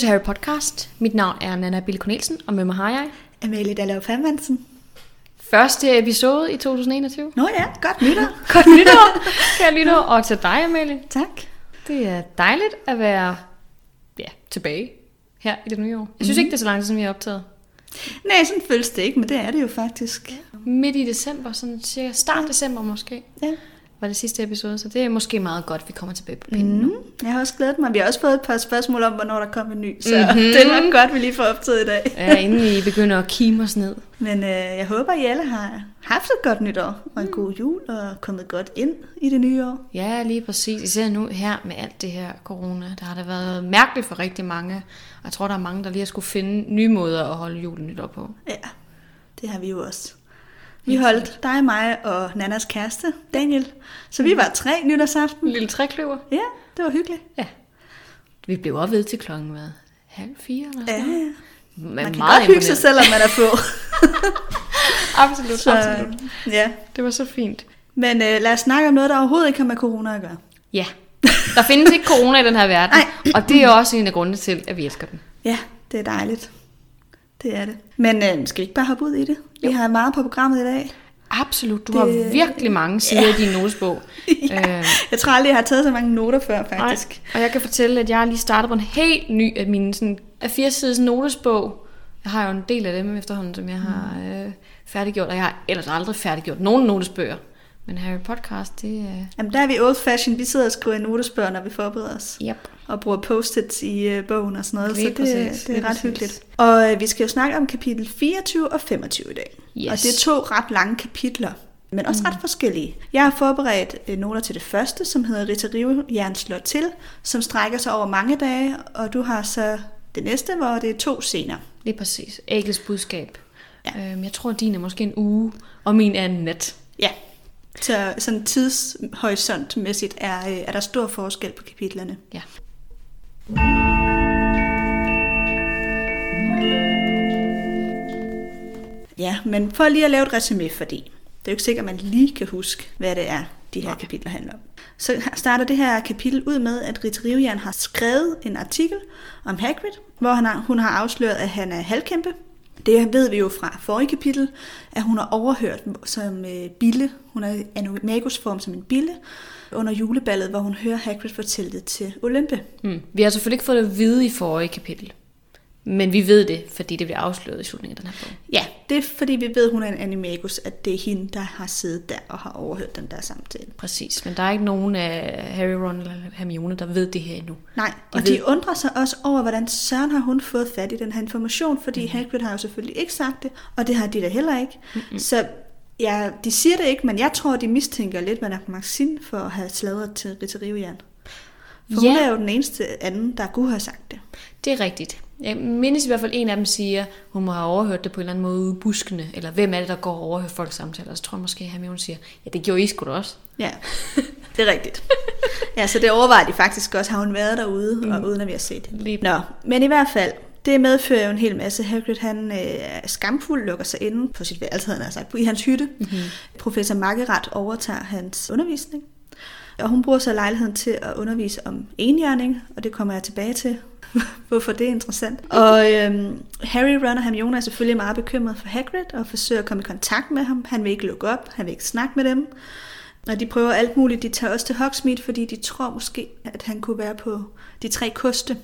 Til Harry Podcast. Mit navn er Nana Bille Cornelsen, og med mig har jeg Amalie Dallov Fandmansen. første episode i 2021. Nå ja, godt nytår. Godt nytår, kære lytter, og til dig, Amalie. tak. Det er dejligt at være ja, tilbage her i det nye år. Jeg synes ikke, det er så lang tid, som vi har optaget. Nej, sådan føles det ikke, men det er det jo faktisk. Midt i december, sådan cirka start december måske, Ja. Var det sidste episode, så det er måske meget godt, at vi kommer tilbage på pinden nu. Mm. Jeg har også glædet mig. Vi har også fået et par spørgsmål om, hvornår der kommer en ny, så mm-hmm. det er nok godt, vi lige får optaget i dag. Ja, inden I begynder at kime os ned. Men øh, jeg håber, I alle har haft et godt nytår og en god jul og kommet godt ind i det nye år. Ja, lige præcis. Især nu her med alt det her corona. Der har det været mærkeligt for rigtig mange. Og jeg tror, der er mange, der lige har skulle finde nye måder at holde julen nytår på. Ja, det har vi jo også. Vi holdt dig, mig og Nannas kæreste, Daniel. Så vi var tre nytårsaften. En lille trækløver. Ja, det var hyggeligt. Ja. Vi blev også ved til klokken, hvad? Halv fire eller Ja, sådan noget? ja. Men Man kan meget godt hygge sig, selvom man er få. Absolut, Så, absolut. ja. Det var så fint. Men øh, lad os snakke om noget, der overhovedet ikke har med corona at gøre. Ja. Der findes ikke corona i den her verden. Nej. Og det er også en af grundene til, at vi elsker den. Ja, det er dejligt. Det er det. Men øh, skal vi ikke bare hoppe ud i det? Vi har meget på programmet i dag. Absolut. Du Det- har virkelig mange sider i din notesbog. ja. Øh, Jeg tror aldrig, jeg har taget så mange noter før, Nej, faktisk. og jeg kan fortælle, at jeg lige startet på en helt ny af mine sådan, af fire siders notesbog. Jeg har jo en del af dem efterhånden, som jeg har øh, færdiggjort, og jeg har ellers aldrig færdiggjort nogen notesbøger. Men Harry Podcast, det er... Jamen, der er vi old fashion. Vi sidder og skriver notesbøger, når vi forbereder os. Yep. Og bruger post-its i øh, bogen og sådan noget. Lige så det, præcis, det er ret præcis. hyggeligt. Og øh, vi skal jo snakke om kapitel 24 og 25 i dag. Yes. Og det er to ret lange kapitler. Men også ret forskellige. Jeg har forberedt øh, noter til det første, som hedder Rita Rivejern slår til, som strækker sig over mange dage, og du har så det næste, hvor det er to scener. Lige præcis. Ægles budskab. Ja. Øhm, jeg tror, din er måske en uge, og min er en nat. Ja. Så sådan tidshorisontmæssigt er, øh, er der stor forskel på kapitlerne. Ja. Ja, men for lige at lave et resume, fordi det er jo ikke sikkert, at man lige kan huske, hvad det er, de her Nej. kapitler handler om. Så starter det her kapitel ud med, at Rita Rivejern har skrevet en artikel om Hagrid, hvor han har, hun har afsløret, at han er halvkæmpe. Det ved vi jo fra forrige kapitel, at hun har overhørt som øh, bille, hun er animagus form som en bille, under juleballet, hvor hun hører Hagrid fortælle det til Olympe. Mm. Vi har selvfølgelig ikke fået det at vide i forrige kapitel. Men vi ved det, fordi det bliver afsløret i slutningen af den her bog. Ja, det er fordi vi ved, hun er en animagus, at det er hende, der har siddet der og har overhørt den der samtale. Præcis, men der er ikke nogen af Harry, Ron eller Hermione, der ved det her endnu. Nej, De og ved- de undrer sig også over, hvordan søren har hun fået fat i den her information, fordi mm. Hagrid har jo selvfølgelig ikke sagt det, og det har de da heller ikke. Mm-hmm. Så ja, de siger det ikke, men jeg tror, de mistænker lidt Madame Maxine for at have sladret til Rita Rivejern. For Ja. hun er jo den eneste anden, der kunne have sagt det. Det er rigtigt. Jeg mindes i hvert fald, en af dem siger, hun må have overhørt det på en eller anden måde ude i buskene, eller hvem er det, der går og overhører folks samtaler. Så tror jeg måske, at Hermione siger, ja, det gjorde I sgu da også. Ja, det er rigtigt. ja, så det overvejer de faktisk også. Har hun været derude, mm. og uden at vi har set hende? Lige- Nå, men i hvert fald, det medfører jo en hel masse. Hagrid, han øh, er skamfuld, lukker sig inde på sit værelse, han sagt, i hans hytte. Mm-hmm. Professor Margaret overtager hans undervisning. Og hun bruger så lejligheden til at undervise om enhjørning, og det kommer jeg tilbage til, hvorfor det er interessant. Og øhm, Harry, Ron og Hermione er selvfølgelig meget bekymret for Hagrid, og forsøger at komme i kontakt med ham. Han vil ikke lukke op, han vil ikke snakke med dem. Og de prøver alt muligt. De tager også til Hogsmeade, fordi de tror måske, at han kunne være på de tre koste,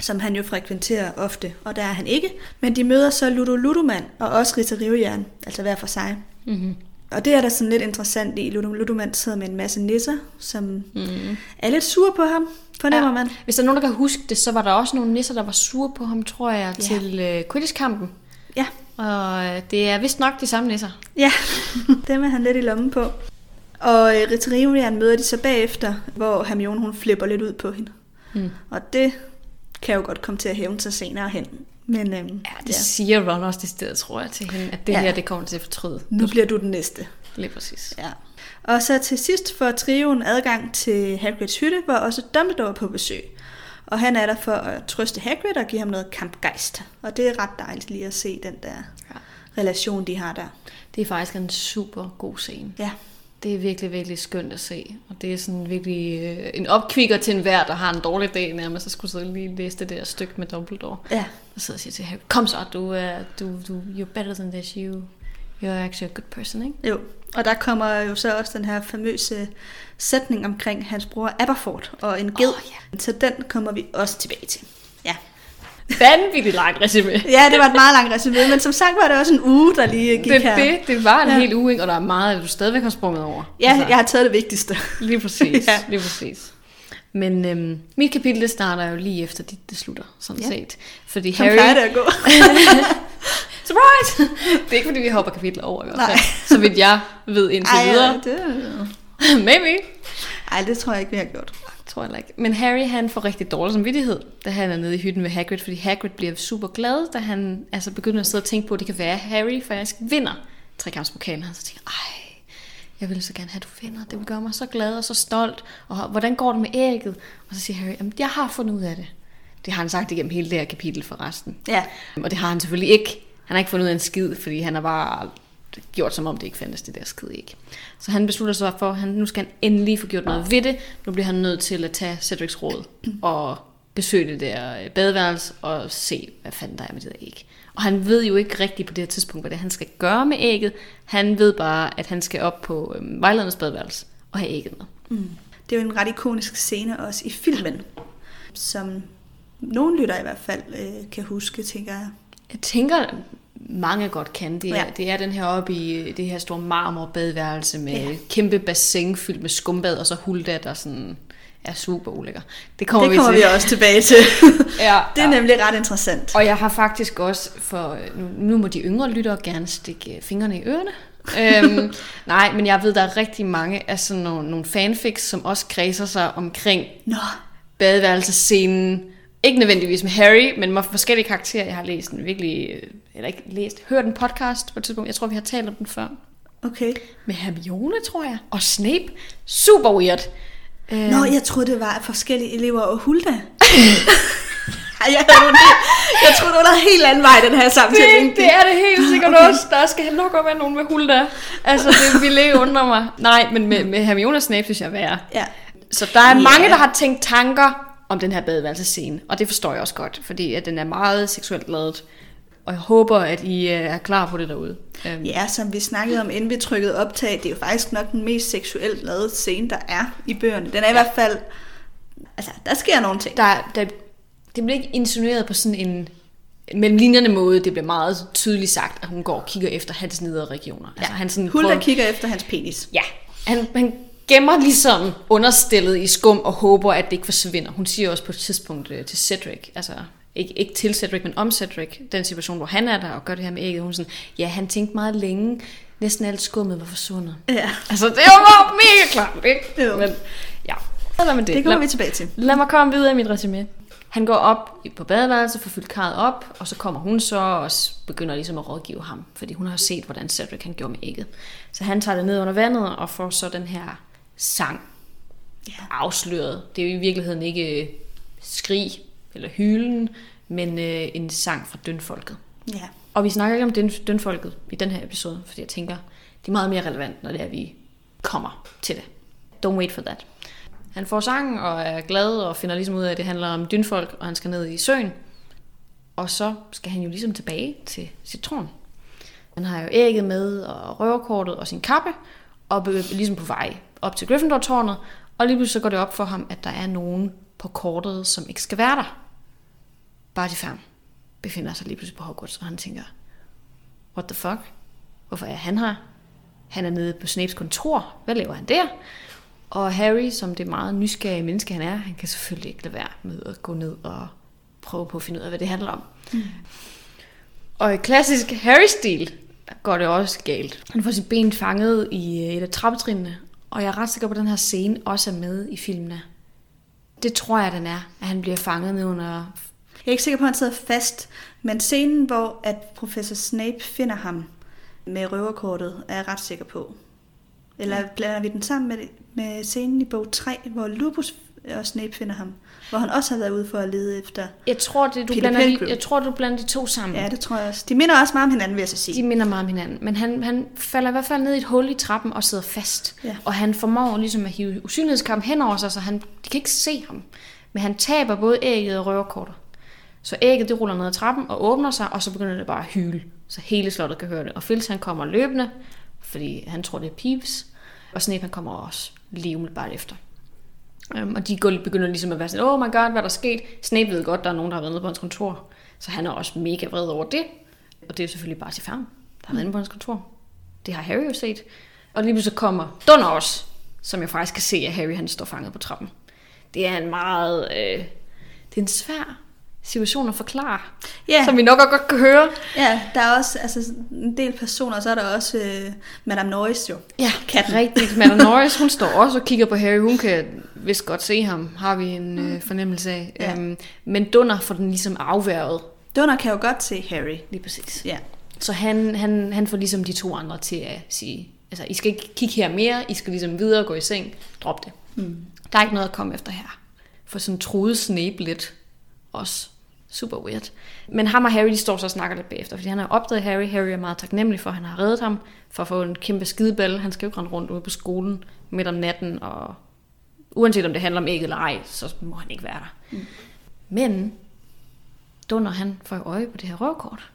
som han jo frekventerer ofte, og der er han ikke. Men de møder så Ludo Ludoman og også Rita Rivejern, altså hver for sig. Mm-hmm. Og det er der sådan lidt interessant i. Ludo Ludoman sidder med en masse nisser, som Mm-hmm. er lidt sure på ham, fornemmer ja. man. Hvis der er nogen, der kan huske det, så var der også nogle nisser, der var sure på ham, tror jeg, Ja. til øh, Quidditch-kampen. Ja, Og øh, det er vist nok de samme nisser. ja. dem er han lidt i lommen på. Og øh, møder de så bagefter, hvor Hermione hun flipper lidt ud på hende. Mm. Og det kan jo godt komme til at hævne sig senere hen. Men øhm, Ja, det ja. siger Ron også det sted, tror jeg, til hende, at det Ja. her, det kommer til at fortryde. nu bliver du den næste. Lige præcis. Ja. Og så til sidst får trioen adgang til Hagrids hytte, hvor også Dumbledore på besøg. Og han er der for at trøste Hagrid og give ham noget kampgejst. Og det er ret dejligt lige at se den der Ja. relation, de har der. Det er faktisk en super god scene. Ja, det er virkelig, virkelig skønt at se. Og det er sådan virkelig øh, en opkvikker til enhver, der har en dårlig dag nærmest, så skulle sidde lige læse det der stykke med Dumbledore. Ja. Og så siger til Harry, kom så, du, er, du, du, you're better than this, you, you're actually a good person, ikke? Jo, og der kommer jo så også den her famøse sætning omkring hans bror Aberford og en ged. Oh, Så den kommer vi også tilbage til. Vanvittigt langt resume. ja, det var et meget langt resume, men som sagt var det også en uge, der lige gik Det, her. det, det var en Ja. hel uge, ikke? og der er meget, du stadigvæk har sprunget over. Ja, jeg har taget det vigtigste. Lige præcis, Ja. lige præcis. Men øhm, mit kapitel det starter jo lige efter dit, det slutter, sådan Ja. set. Fordi Som Harry... plejer det at gå. Surprise! det er ikke, fordi vi hopper kapitler over i hvert fald. Nej. Så vidt jeg ved indtil Ej, videre. ja, det, Maybe. ej, det tror jeg ikke, vi har gjort. Tror jeg ikke. Men Harry han får rigtig dårlig samvittighed, da han er nede i hytten med Hagrid, fordi Hagrid bliver super glad, da han altså begynder at sidde og tænke på, at det kan være, at Harry faktisk vinder trekampspokalen. Han så tænker, ej, jeg vil så gerne have, at du vinder. Det vil gøre mig så glad og så stolt. Og hvordan går det med ægget? Og så siger Harry, jamen, jeg har fundet ud af det. Det har han sagt igennem hele det her kapitel for resten. Ja, Og det har han selvfølgelig ikke. Han har ikke fundet ud af en skid, fordi han har bare gjort som om det ikke fandtes det der skid ikke. Så han beslutter sig for, at han, nu skal han endelig få gjort noget ved det. Nu bliver han nødt til at tage Cedrics råd og besøge det der øh, badeværelse og se, hvad fanden der er med det der æg. Og han ved jo ikke rigtigt på det her tidspunkt, hvad det er, han skal gøre med ægget. Han ved bare, at han skal op på øh, vejledernes badeværelse og have ægget med. mm. det er jo en ret ikonisk scene også i filmen, som nogen lytter i hvert fald øh, kan huske, tænker jeg. Jeg tænker, mange godt kan. Det er, Ja. det er den her oppe i øh, det her store marmorbadeværelse med Ja. kæmpe bassin fyldt med skumbad, og så Hulda, der sådan er super ulækker. Det kommer, det kommer vi vi til. også tilbage til. Ja, det er ja. nemlig ret interessant. Og jeg har faktisk også, for nu, nu må de yngre lyttere gerne stikke fingrene i ørerne. øhm, nej, men jeg ved, der er rigtig mange af sådan nogle, nogle fanfics, som også kredser sig omkring Nå, badeværelsescenen. Ikke nødvendigvis med Harry, men med forskellige karakterer. Jeg har læst en virkelig, øh, eller ikke læst, hørt en podcast på et tidspunkt. Jeg tror, vi har talt om den før. okay. Med Hermione, tror jeg. Og Snape. Super weird. Øh, Nå, jeg troede, det var forskellige elever og Hulda. Jeg, havde nogle jeg troede, det var en helt anden vej, den her samtale. det, det er det helt sikkert Okay. også. Der skal nok godt være nogen med Hulda. Altså, det ville undre mig. Nej, men med, med Hermione og Snape synes jeg er værre. Ja. Så der er Ja. mange, der har tænkt tanker om den her badeværelsescene, og det forstår jeg også godt, fordi at den er meget seksuelt ladet. Og jeg håber, at I øh, er klar på det derude. Øhm, ja, som vi snakkede om, inden vi trykkede optag, det er jo faktisk nok den mest seksuelt lavede scene, der er i bøgerne. Den er i hvert fald... Altså, der sker nogle ting. Der, der, det bliver ikke insinueret på sådan en mellem linjerne måde. Det bliver meget tydeligt sagt, at hun går og kigger efter hans nedre regioner. Altså, han sådan Hulda prøver- kigger efter hans penis. Ja, han, han gemmer ligesom understillet i skum og håber, at det ikke forsvinder. Hun siger også på et tidspunkt øh, til Cedric, altså ikke, ikke til Cedric, men om Cedric, den situation, hvor han er der og gør det her med ægget, hun sådan, ja, han tænkte meget længe, næsten alt skummet var forsvundet. Ja, Altså, det var mega klart, ikke? Jo. Men ja, lad med det. det kommer lad, vi tilbage til. lad mig komme videre i mit resume. Han går op på badeværelset, får fyldt karret op, og så kommer hun så og begynder ligesom at rådgive ham, fordi hun har set, hvordan Cedric han gjorde med ægget. Så han tager det ned under vandet og får så den her sang Ja. afsløret. Det er jo i virkeligheden ikke øh, skrig eller hylen, men øh, en sang fra dønfolket. Ja. Og vi snakker ikke om døn, dønfolket i den her episode, fordi jeg tænker, det er meget mere relevant, når det er, vi kommer til det. Don't wait for that. Han får sangen og er glad og finder ligesom ud af, at det handler om dynfolk, og han skal ned i søen. Og så skal han jo ligesom tilbage til sit tron. Han har jo ægget med og røverkortet og sin kappe, og ligesom på vej op til Gryffindor-tårnet, og lige pludselig så går det op for ham, at der er nogen på kortet, som ikke skal være der. Barty Fam befinder sig lige pludselig på Hogwarts, og han tænker, what the fuck? Hvorfor er han her? Han er nede på Snapes kontor. Hvad laver han der? Og Harry, som det meget nysgerrige menneske han er, han kan selvfølgelig ikke lade være med at gå ned og prøve på at finde ud af, hvad det handler om. Mm. Og i klassisk Harry-stil går det også galt. Han får sit ben fanget i et af trappetrinene, og jeg er ret sikker på, at den her scene også er med i filmene. Det tror jeg, den er, at han bliver fanget ned under... Jeg er ikke sikker på, at han sidder fast, men scenen, hvor at professor Snape finder ham med røverkortet, er jeg ret sikker på. Eller blander vi den sammen med, med scenen i bog 3, hvor Lupus og Snape finder ham. Hvor han også har været ude for at lede efter. Jeg tror, det, du Peter blander, de, Pilgrim. jeg tror, du blander de to sammen. Ja, det tror jeg også. De minder også meget om hinanden, vil jeg så sige. De minder meget om hinanden. Men han, han falder i hvert fald ned i et hul i trappen og sidder fast. Ja. Og han formår ligesom at hive usynlighedskamp hen over sig, så han, de kan ikke se ham. Men han taber både ægget og røverkortet. Så ægget det ruller ned ad trappen og åbner sig, og så begynder det bare at hyle. Så hele slottet kan høre det. Og Fils han kommer løbende, fordi han tror det er Peeves. Og Snape han kommer også lige umiddelbart efter. Um, og de går, begynder ligesom at være sådan, oh my god, hvad er der sket? Snape ved godt, der er nogen, der har været nede på hans kontor. Så han er også mega vred over det. Og det er selvfølgelig bare til færm, der har været inde på hans kontor. Det har Harry jo set. Og lige pludselig kommer Dunder også, som jeg faktisk kan se, at Harry han står fanget på trappen. Det er en meget... Øh, det er en svær situation at forklare, Ja. som vi nok også godt kan høre. Ja, der er også altså, en del personer, og så er der også øh, Madame Norris jo. Ja, Katten. rigtigt. Madame Norris, hun står også og kigger på Harry. Hun kan vist godt se ham, har vi en øh, fornemmelse af. Ja. Øhm, men Dunder får den ligesom afværget. Dunder kan jo godt se Harry. Lige præcis. Ja. Så han, han, han får ligesom de to andre til at sige, altså I skal ikke kigge her mere, I skal ligesom videre gå i seng, drop det. Mm. Der er ikke noget at komme efter her. For sådan troede Snape lidt også. Super weird. Men ham og Harry, de står så og snakker lidt bagefter, fordi han har opdaget Harry. Harry er meget taknemmelig for, at han har reddet ham, for at få en kæmpe skideball. Han skal jo rende rundt ude på skolen midt om natten, og uanset om det handler om æg eller ej, så må han ikke være der. Mm. Men Dunder, han får øje på det her røvkort.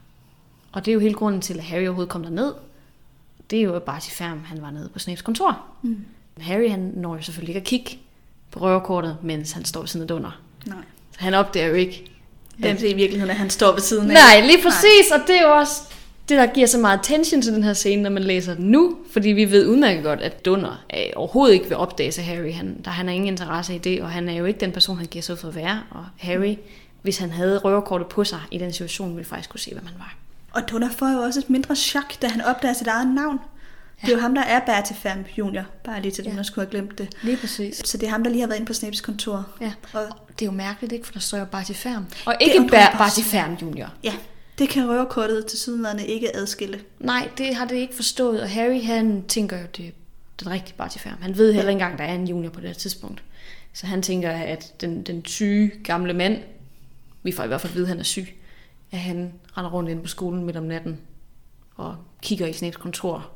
Og det er jo hele grunden til, at Harry overhovedet kom derned. Det er jo bare til færm, han var nede på Snapes kontor. Mm. Harry, han når jo selvfølgelig ikke at kigge på røverkortet, mens han står ved siden af Dunder. Nej. Så han opdager jo ikke, Hvem det i virkeligheden er, han står ved siden af. Nej, lige præcis, og det er jo også det, der giver så meget tension til den her scene, når man læser den nu, fordi vi ved udmærket godt, at Dunder øh, overhovedet ikke vil opdage sig Harry. Han, der, han har ingen interesse i det, og han er jo ikke den person, han giver sig ud for at være. Og Harry, hvis han havde røverkortet på sig i den situation, ville faktisk kunne se, hvem han var. Og Dunder får jo også et mindre chok, da han opdager sit eget navn. Ja. Det er jo ham, der er Bertie Fam Junior. Bare lige til dem, Ja. der skulle have glemt det. Lige præcis. Så det er ham, der lige har været inde på Snapes kontor. Ja. Og Det er jo mærkeligt, ikke? For der står jo Barty Færm. Og ikke så. Færm Junior. ja, det kan røverkortet til sydenlandet ikke adskille. Nej, det har det ikke forstået, og Harry han tænker jo, det er den rigtige Barty Færm. Han ved heller ikke engang, der er en junior på det her tidspunkt. Så han tænker, at den, den syge gamle mand, vi får i hvert fald at vide, at han er syg, at han render rundt inde på skolen midt om natten og kigger i Snapes kontor.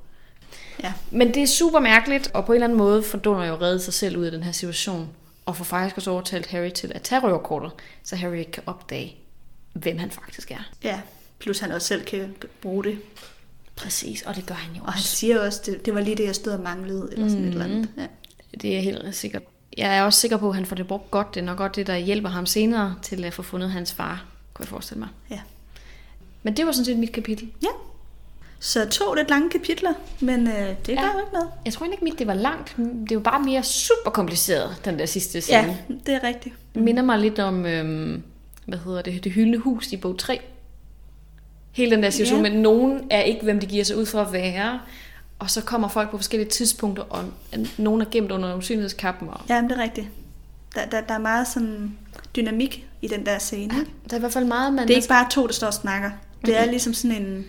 Ja. Men det er super mærkeligt, og på en eller anden måde får Dunder jo reddet sig selv ud af den her situation, og får faktisk også overtalt Harry til at tage røverkortet, så Harry ikke kan opdage, hvem han faktisk er. Ja, plus han også selv kan bruge det. Præcis, og det gør han jo Og han også. siger også, det, det var lige det, jeg stod og manglede, eller sådan mm. et eller andet. Ja. Det er helt sikkert. Jeg er også sikker på, at han får det brugt godt. Det er nok godt det, der hjælper ham senere til at få fundet hans far, kunne jeg forestille mig. ja. Men det var sådan set mit kapitel. Ja. Så to lidt lange kapitler, men øh, det gør Ja. jo ikke noget. Jeg tror ikke, mit det var langt. Det var bare mere super kompliceret, den der sidste scene. Ja, det er rigtigt. Det minder mig lidt om, øhm, hvad hedder det, det hyldende hus i bog 3. Hele den der situation Ja. med, nogen er ikke, hvem de giver sig ud for at være. Og så kommer folk på forskellige tidspunkter, og nogen er gemt under usynlighedskappen. Og Ja, det er rigtigt. Der, der, der er meget sådan dynamik i den der scene. ikke? der er i hvert fald meget, man... Det er ikke bare to, der står og snakker. Det er ligesom sådan en...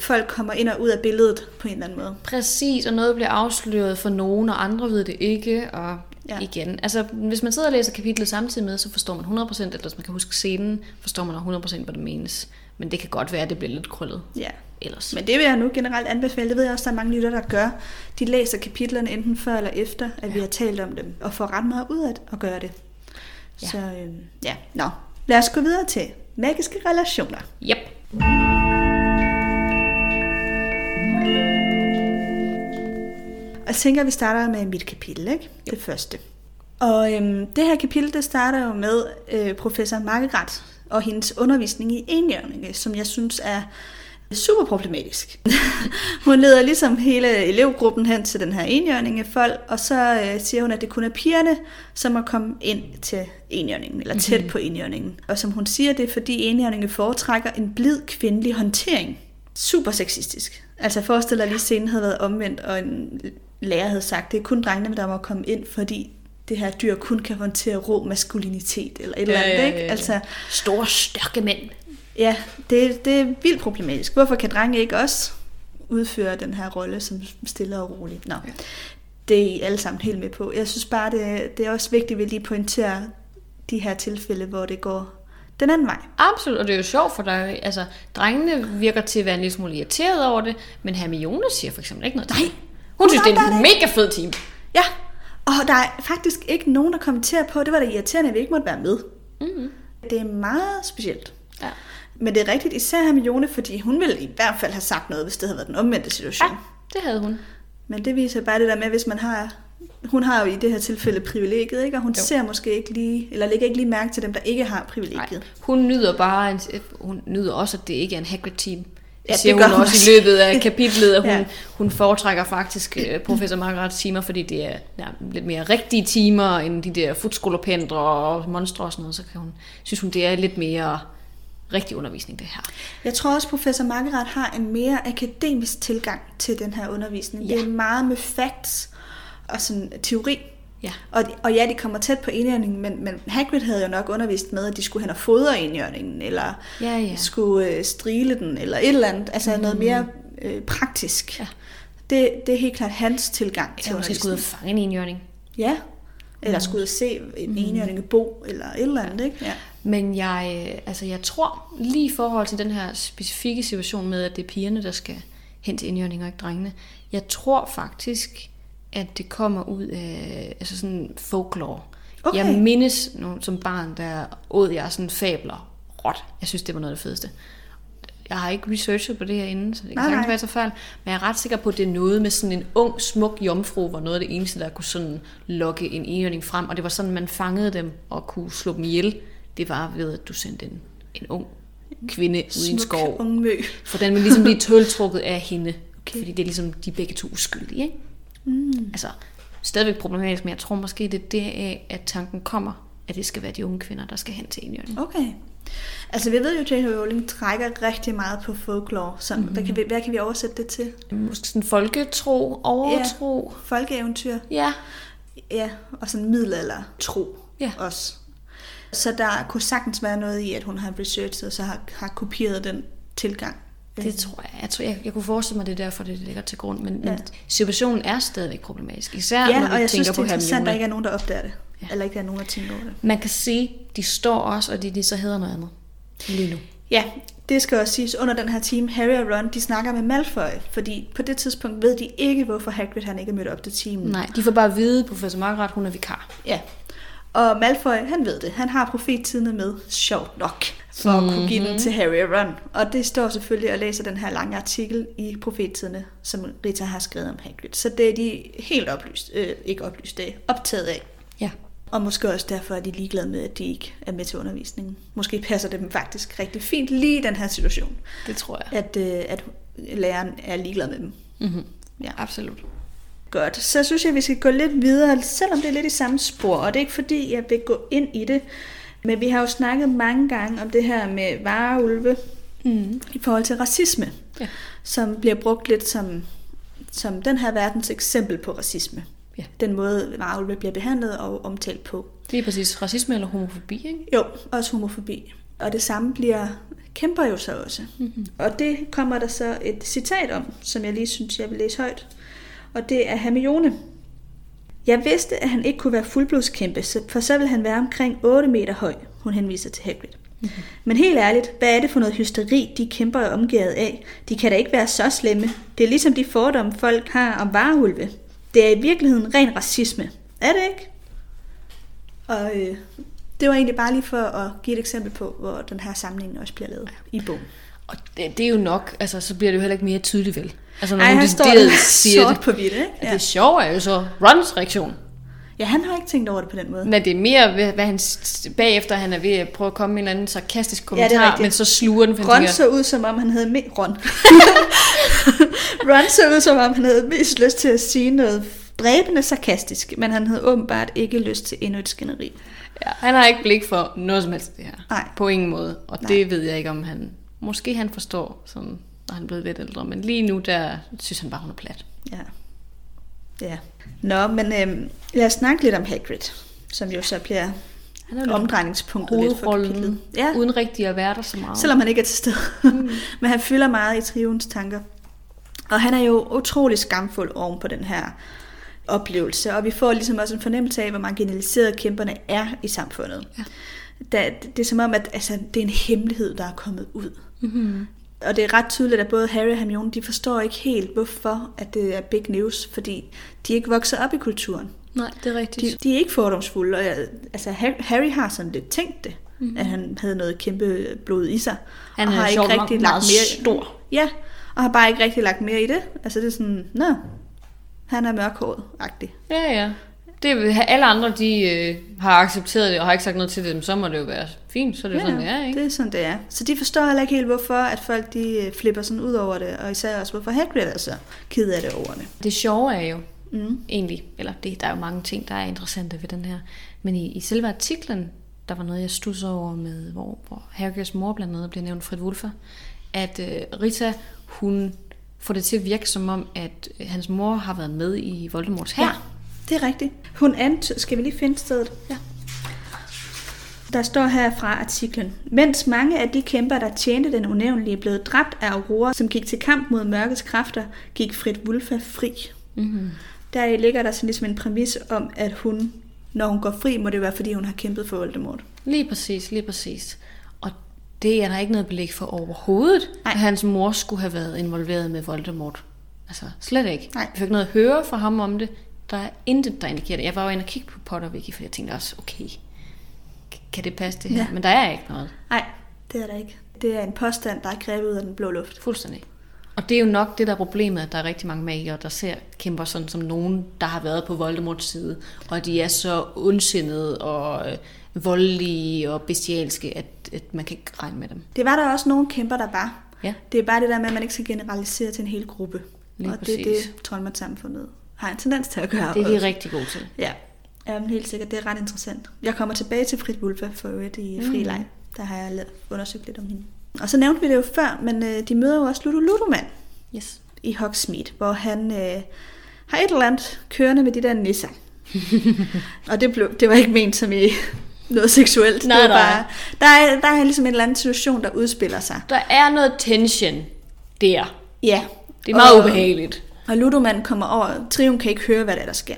Folk kommer ind og ud af billedet på en eller anden måde. Præcis, og noget bliver afsløret for nogen, og andre ved det ikke, og Ja. igen. Altså, hvis man sidder og læser kapitlet samtidig med, så forstår man 100%, eller hvis man kan huske scenen, forstår man 100% hvad der menes. Men det kan godt være, at det bliver lidt krøllet Ja. ellers. Men det vil jeg nu generelt anbefale. Det ved jeg også, der er mange lytter, der gør. De læser kapitlerne enten før eller efter, at ja. vi har talt om dem, og får ret meget ud af at gøre det. Ja. Så øh, ja, nå. Lad os gå videre til magiske relationer. Yep. Jeg tænker, at vi starter med mit kapitel, ikke? Det første. Og øhm, det her kapitel, det starter jo med øh, professor Margaret og hendes undervisning i enhjørninge, som jeg synes er super problematisk. hun leder ligesom hele elevgruppen hen til den her enhjørningefold, og så øh, siger hun, at det kun er pigerne, som må komme ind til enhjørningen, eller tæt mm-hmm. på enhjørningen. Og som hun siger, det er fordi enhjørninge foretrækker en blid kvindelig håndtering. Super sexistisk. Altså forestil dig lige scenen havde været omvendt, og en lærer havde sagt, det er kun drengene, der må komme ind, fordi det her dyr kun kan håndtere rå maskulinitet, eller et eller andet, ikke? Altså, Store, stærke mænd. Ja, det, det er vildt problematisk. Hvorfor kan drenge ikke også udføre den her rolle som stille og rolig? Nå. Det er I alle sammen helt med på. Jeg synes bare, det, det er også vigtigt, at vi lige pointerer de her tilfælde, hvor det går den anden vej. Absolut, og det er jo sjovt, for der, er altså, drengene virker til at være en lille smule irriteret over det, men Hermione siger for eksempel ikke noget til Nej. det. Hun synes, Nej, det er en mega fed team. Ja, og der er faktisk ikke nogen, der kommenterer på, det var da irriterende, at vi ikke måtte være med. Mm-hmm. Det er meget specielt. Ja. Men det er rigtigt, især Hermione, fordi hun ville i hvert fald have sagt noget, hvis det havde været den omvendte situation. ja, det havde hun. Men det viser bare det der med, hvis man har... Hun har jo i det her tilfælde privilegiet, ikke? og hun Jo. ser måske ikke lige, eller lægger ikke lige mærke til dem, der ikke har Nej, privilegiet. hun nyder bare, en, hun nyder også, at det ikke er en Hagrid-team. Det Ja, det siger gør hun hun også også. i løbet af kapitlet, at hun, Ja. ja. hun foretrækker faktisk øh, professor Margarets timer, fordi det er ja, lidt mere rigtige timer, end de der futskolopendre og monstre og sådan noget, så kan hun, synes hun, det er lidt mere rigtig undervisning, det her. Jeg tror også, professor Margaret har en mere akademisk tilgang til den her undervisning. Ja. Det er meget med facts og sådan teori. Ja. Og, og ja, de kommer tæt på enhjørningen, men, men Hagrid havde jo nok undervist med, at de skulle hen og fodre enhjørningen, eller Ja, ja. skulle øh, strile den, eller et eller andet. Altså mm. noget mere øh, praktisk. Ja. Det, det er helt klart hans tilgang til Jeg måske skulle ud og fange en enhjørning. Ja. Eller skulle ud og se en mm. enhjørning bo, eller et eller andet, ikke? Ja. Men jeg, øh, altså jeg tror, lige i forhold til den her specifikke situation med, at det er pigerne, der skal hen til indjørning og ikke drengene, jeg tror faktisk, at det kommer ud af altså sådan folklore. Okay. Jeg mindes nu, som barn, der åd jeg sådan fabler råt. Jeg synes, det var noget af det fedeste. Jeg har ikke researchet på det her inden, så det kan nej. være så fejl. Men jeg er ret sikker på, at det er noget med sådan en ung, smuk jomfru, var noget af det eneste, der kunne sådan lokke en enhjørning frem. Og det var sådan, man fangede dem og kunne slå dem ihjel. Det var ved, at du sendte en, en ung kvinde ud i en skov. ung mø. For den vil ligesom blive tøltrukket af hende. Okay. Fordi det er ligesom, de begge to uskyldige. Ikke? Mm. Altså, stadigvæk problematisk, men jeg tror måske, det er deraf, at tanken kommer, at det skal være de unge kvinder, der skal hen til enhjørning. Okay. Altså, vi ved jo, at J.K. Rowling trækker rigtig meget på folklore. Så mm-hmm. hvad, kan vi, hvad kan vi oversætte det til? Måske sådan folketro, overtro. Folkeeventyr. Ja. Ja, og sådan middelalder tro Ja. også. Så der kunne sagtens være noget i, at hun har researchet, og så har, har kopieret den tilgang. Det tror jeg. Jeg, tror, jeg, jeg kunne forestille mig, det er derfor, det ligger til grund. Men, Ja. men situationen er stadigvæk problematisk. Især Ja, når og vi jeg tænker synes, det på er interessant, at der ikke er nogen, der opdager det. Ja. Eller ikke er nogen, der tænker over det. Man kan se, de står også, og de, de så hedder noget andet. Lige nu. Ja, det skal også siges, under den her team, Harry og Ron, de snakker med Malfoy, fordi på det tidspunkt ved de ikke, hvorfor Hagrid han ikke er mødt op til teamen. Nej, de får bare at vide, at professor Margaret, hun er vikar. Ja. Og Malfoy, han ved det. Han har profettidene med, sjovt nok, for at kunne give den til Harry og Ron. Og det står selvfølgelig og læser den her lange artikel i profettidene, som Rita har skrevet om Hagrid. Så det er de helt oplyst, øh, ikke oplyst, det er optaget af. Ja. Og måske også derfor er de ligeglade med, at de ikke er med til undervisningen. Måske passer det dem faktisk rigtig fint lige i den her situation, Det tror jeg. at, øh, at læreren er ligeglad med dem. Mm-hmm. Ja. Absolut. Godt, så synes jeg, at vi skal gå lidt videre, selvom det er lidt i samme spor, og det er ikke fordi, jeg vil gå ind i det, men vi har jo snakket mange gange om det her med vareulve Mm. i forhold til racisme, Ja. som bliver brugt lidt som, som den her verdens eksempel på racisme. Ja. Den måde, vareulve bliver behandlet og omtalt på. Det er præcis racisme eller homofobi, ikke? Jo, også homofobi. Og det samme bliver kæmper jo så også. Mm-hmm. Og det kommer der så et citat om, som jeg lige synes, jeg vil læse højt. Og det er Hermione. Jeg vidste, at han ikke kunne være fuldblodskæmpe, for så ville han være omkring 8 meter høj, hun henviser til Hagrid. Mm-hmm. Men helt ærligt, hvad er det for noget hysteri, de kæmper er omgivet af? De kan da ikke være så slemme. Det er ligesom de fordomme, folk har om varehulve. Det er i virkeligheden ren racisme. Er det ikke? Og øh, det var egentlig bare lige for at give et eksempel på, hvor den her sammenligning også bliver lavet i bogen. Og det, det er jo nok, altså så bliver det jo heller ikke mere tydeligt vel. Altså når Ej, hun står det siger sort det. på hvidt, ikke? Ja. Ja. Det sjove er jo så Rons reaktion. ja, han har ikke tænkt over det på den måde. Men det er mere, hvad, han, bagefter han er ved at prøve at komme med en eller anden sarkastisk kommentar, rigtigt. men så sluger den, Ron tænker, så ud, som om han havde me- Ron. Ron så ud, som om han havde mest lyst til at sige noget dræbende sarkastisk, men han havde åbenbart ikke lyst til endnu et skænderi. ja, han har ikke blik for noget som helst af det her. Nej. På ingen måde. Og Nej. det ved jeg ikke, om han... Måske han forstår, sådan, når han er blevet lidt ældre. Men lige nu, der synes han bare, hun er plat. Ja. Ja. Nå, men øhm, lad os snakke lidt om Hagrid, som jo så bliver Han er omdrejningspunktet lidt for kapitlet. Ja, uden rigtig at være der så meget. selvom han ikke er til stede. Mm. Men han fylder meget i trions tanker. Og han er jo utrolig skamfuld oven på den her oplevelse, og vi får ligesom også en fornemmelse af, hvor marginaliserede kæmperne er i samfundet. Ja. Da, det er som om, at altså, det er en hemmelighed, der er kommet ud. Mm-hmm. Og det er ret tydeligt, at både Harry og Hermione, de forstår ikke helt, hvorfor at det er big news, fordi de ikke vokset op i kulturen. Nej, det er rigtigt. De, de er ikke fordomsfulde, og jeg, altså Harry, Harry har sådan lidt tænkt det, mm-hmm. at han havde noget kæmpe blod i sig. Han og har ikke nok rigtig meget lagt mere, stor. Ja, og har bare ikke rigtig lagt mere i det. Altså det er sådan, nå, han er mørkhåret-agtig. Ja, ja. Det, alle andre, de øh, har accepteret det og har ikke sagt noget til det, så må det jo være fint, så er det jo sådan, det er, ikke? det er sådan, det er. Så de forstår heller ikke helt, hvorfor at folk de øh, flipper sådan ud over det, og især også, hvorfor Hagrid er så ked af det over det. Det sjove er jo Mm. egentlig, eller det, der er jo mange ting, der er interessante ved den her, men i, i selve artiklen, der var noget, jeg stussede over med, hvor, hvor Harrys mor blandt andet bliver nævnt Fred Wulfer, at øh, Rita, hun får det til at virke som om, at øh, hans mor har været med i Voldemorts her. Ja, det er rigtigt. Hun ant... Skal vi lige finde stedet? Ja. Der står her fra artiklen. Mens mange af de kæmper, der tjente den unævnlige, blev dræbt af Aurora, som gik til kamp mod mørkets kræfter, gik Frit Wulfa fri. Mm-hmm. Der ligger der sådan ligesom en præmis om, at hun, når hun går fri, må det være, fordi hun har kæmpet for Voldemort. Lige præcis, lige præcis. Og det er der ikke noget belæg for overhovedet, Nej. at hans mor skulle have været involveret med Voldemort. Altså, slet ikke. Nej. Jeg fik noget at høre fra ham om det. Der er intet, der indikerer det. Jeg var jo inde og kigge på Potterwiki, for jeg tænkte også, okay, kan det passe det her? Ja. Men der er ikke noget. Nej, det er der ikke. Det er en påstand, der er grebet ud af den blå luft. Fuldstændig. Og det er jo nok det, der er problemet, at der er rigtig mange magikere, der ser kæmper sådan som nogen, der har været på Voldemorts side, og de er så ondsindede og øh, voldelige og bestialske, at, at man kan ikke regne med dem. Det var der også nogle kæmper, der var. Ja. Det er bare det der med, at man ikke skal generalisere til en hel gruppe. Lige og det er præcis. det, troldmandssamfundet har en tendens til at gøre. Det er de også. rigtig gode til. Ja, Jamen, helt sikkert. Det er ret interessant. Jeg kommer tilbage til Frit Wulfa for øvrigt i Mm. Frileg. Der har jeg undersøgt lidt om hende. Og så nævnte vi det jo før, men øh, de møder jo også Ludo Ludoman Yes. i Hogsmeade, hvor han øh, har et eller andet kørende med de der nisser. og det, blev, det var ikke ment som i noget seksuelt. Nej, det var nej. bare, der, er, der er ligesom en eller anden situation, der udspiller sig. Der er noget tension der. Ja. Det er meget og, ubehageligt. Og Ludoman kommer over, Trium kan ikke høre, hvad der, er, der sker.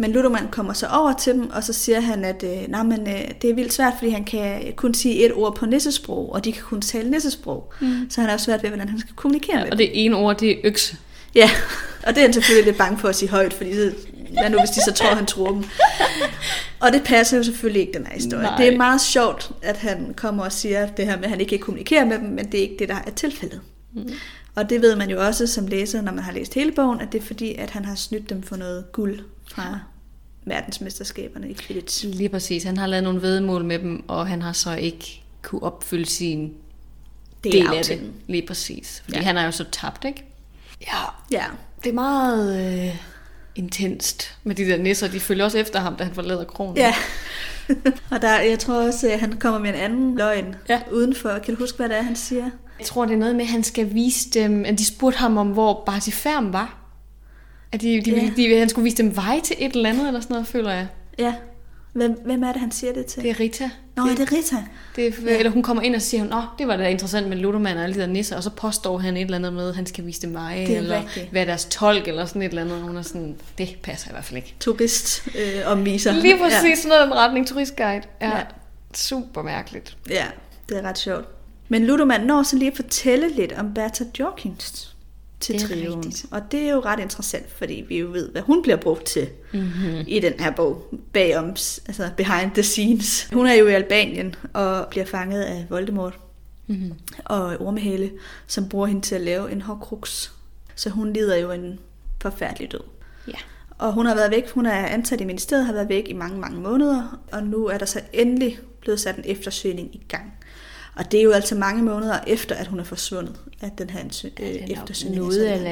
Men Ludoman kommer så over til dem, og så siger han, at øh, nej, men, øh, det er vildt svært, fordi han kan kun sige et ord på nissesprog, og de kan kun tale nissesprog. Mm. Så han har også svært ved, hvordan han skal kommunikere med Og det ene ord, det er økse. Ja, og det er han selvfølgelig lidt bange for at sige højt, fordi så, hvad nu hvis de så tror, han tror dem. Og det passer jo selvfølgelig ikke, den her historie. Nej. Det er meget sjovt, at han kommer og siger det her med, at han ikke kan kommunikere med dem, men det er ikke det, der er tilfældet. Mm. Og det ved man jo også som læser, når man har læst hele bogen, at det er fordi, at han har snydt dem for noget guld fra verdensmesterskaberne i Quidditch. Lige præcis. Han har lavet nogle vedmål med dem, og han har så ikke kunne opfylde sin Det del af det. Lige præcis. Fordi Ja. han er jo så tabt, ikke? Ja, Ja, det er meget øh, intenst med de der nisser. De følger også efter ham, da han forlader kronen. ja. og der, jeg tror også, at han kommer med en anden løgn Ja. udenfor. Kan du huske, hvad det er, han siger? Jeg tror, det er noget med, at han skal vise dem... At de spurgte ham om, hvor Bartiferm var. At de, de, Ja. de, han skulle vise dem vej til et eller andet, eller sådan noget, føler jeg. Ja. Hvem, hvem er det, han siger det til? Det er Rita. Nå, er det Rita? Det ja. Eller hun kommer ind og siger, Nå, det var da interessant med Ludoman og alle de der nisser, og så påstår han et eller andet med, at han skal vise dem veje, Det er eller rigtigt. være deres tolk, eller sådan et eller andet. Og Hun er sådan, det passer i hvert fald ikke. Turist øh, omviser. Lige præcis ja. sådan noget i den retning, turistguide. Ja, Ja. super mærkeligt. Ja. ja, det er ret sjovt. Men Ludoman når så lige at fortælle lidt om Bertha Jorkins til Det trioen. rigtigt. Og det er jo ret interessant, fordi vi jo ved, hvad hun bliver brugt til Mm-hmm. i den her bog, bagom, altså behind the scenes. Hun er jo i Albanien og bliver fanget af Voldemort Mm-hmm. og Ormehale, som bruger hende til at lave en horcrux. Så hun lider jo en forfærdelig død. Ja. Og hun har været væk, hun er ansat i ministeriet, har været væk i mange, mange måneder, og nu er der så endelig blevet sat en eftersøgning i gang. Og det er jo altså mange måneder efter, at hun er forsvundet, at den her ansø- øh, eftersøgning er Noget eller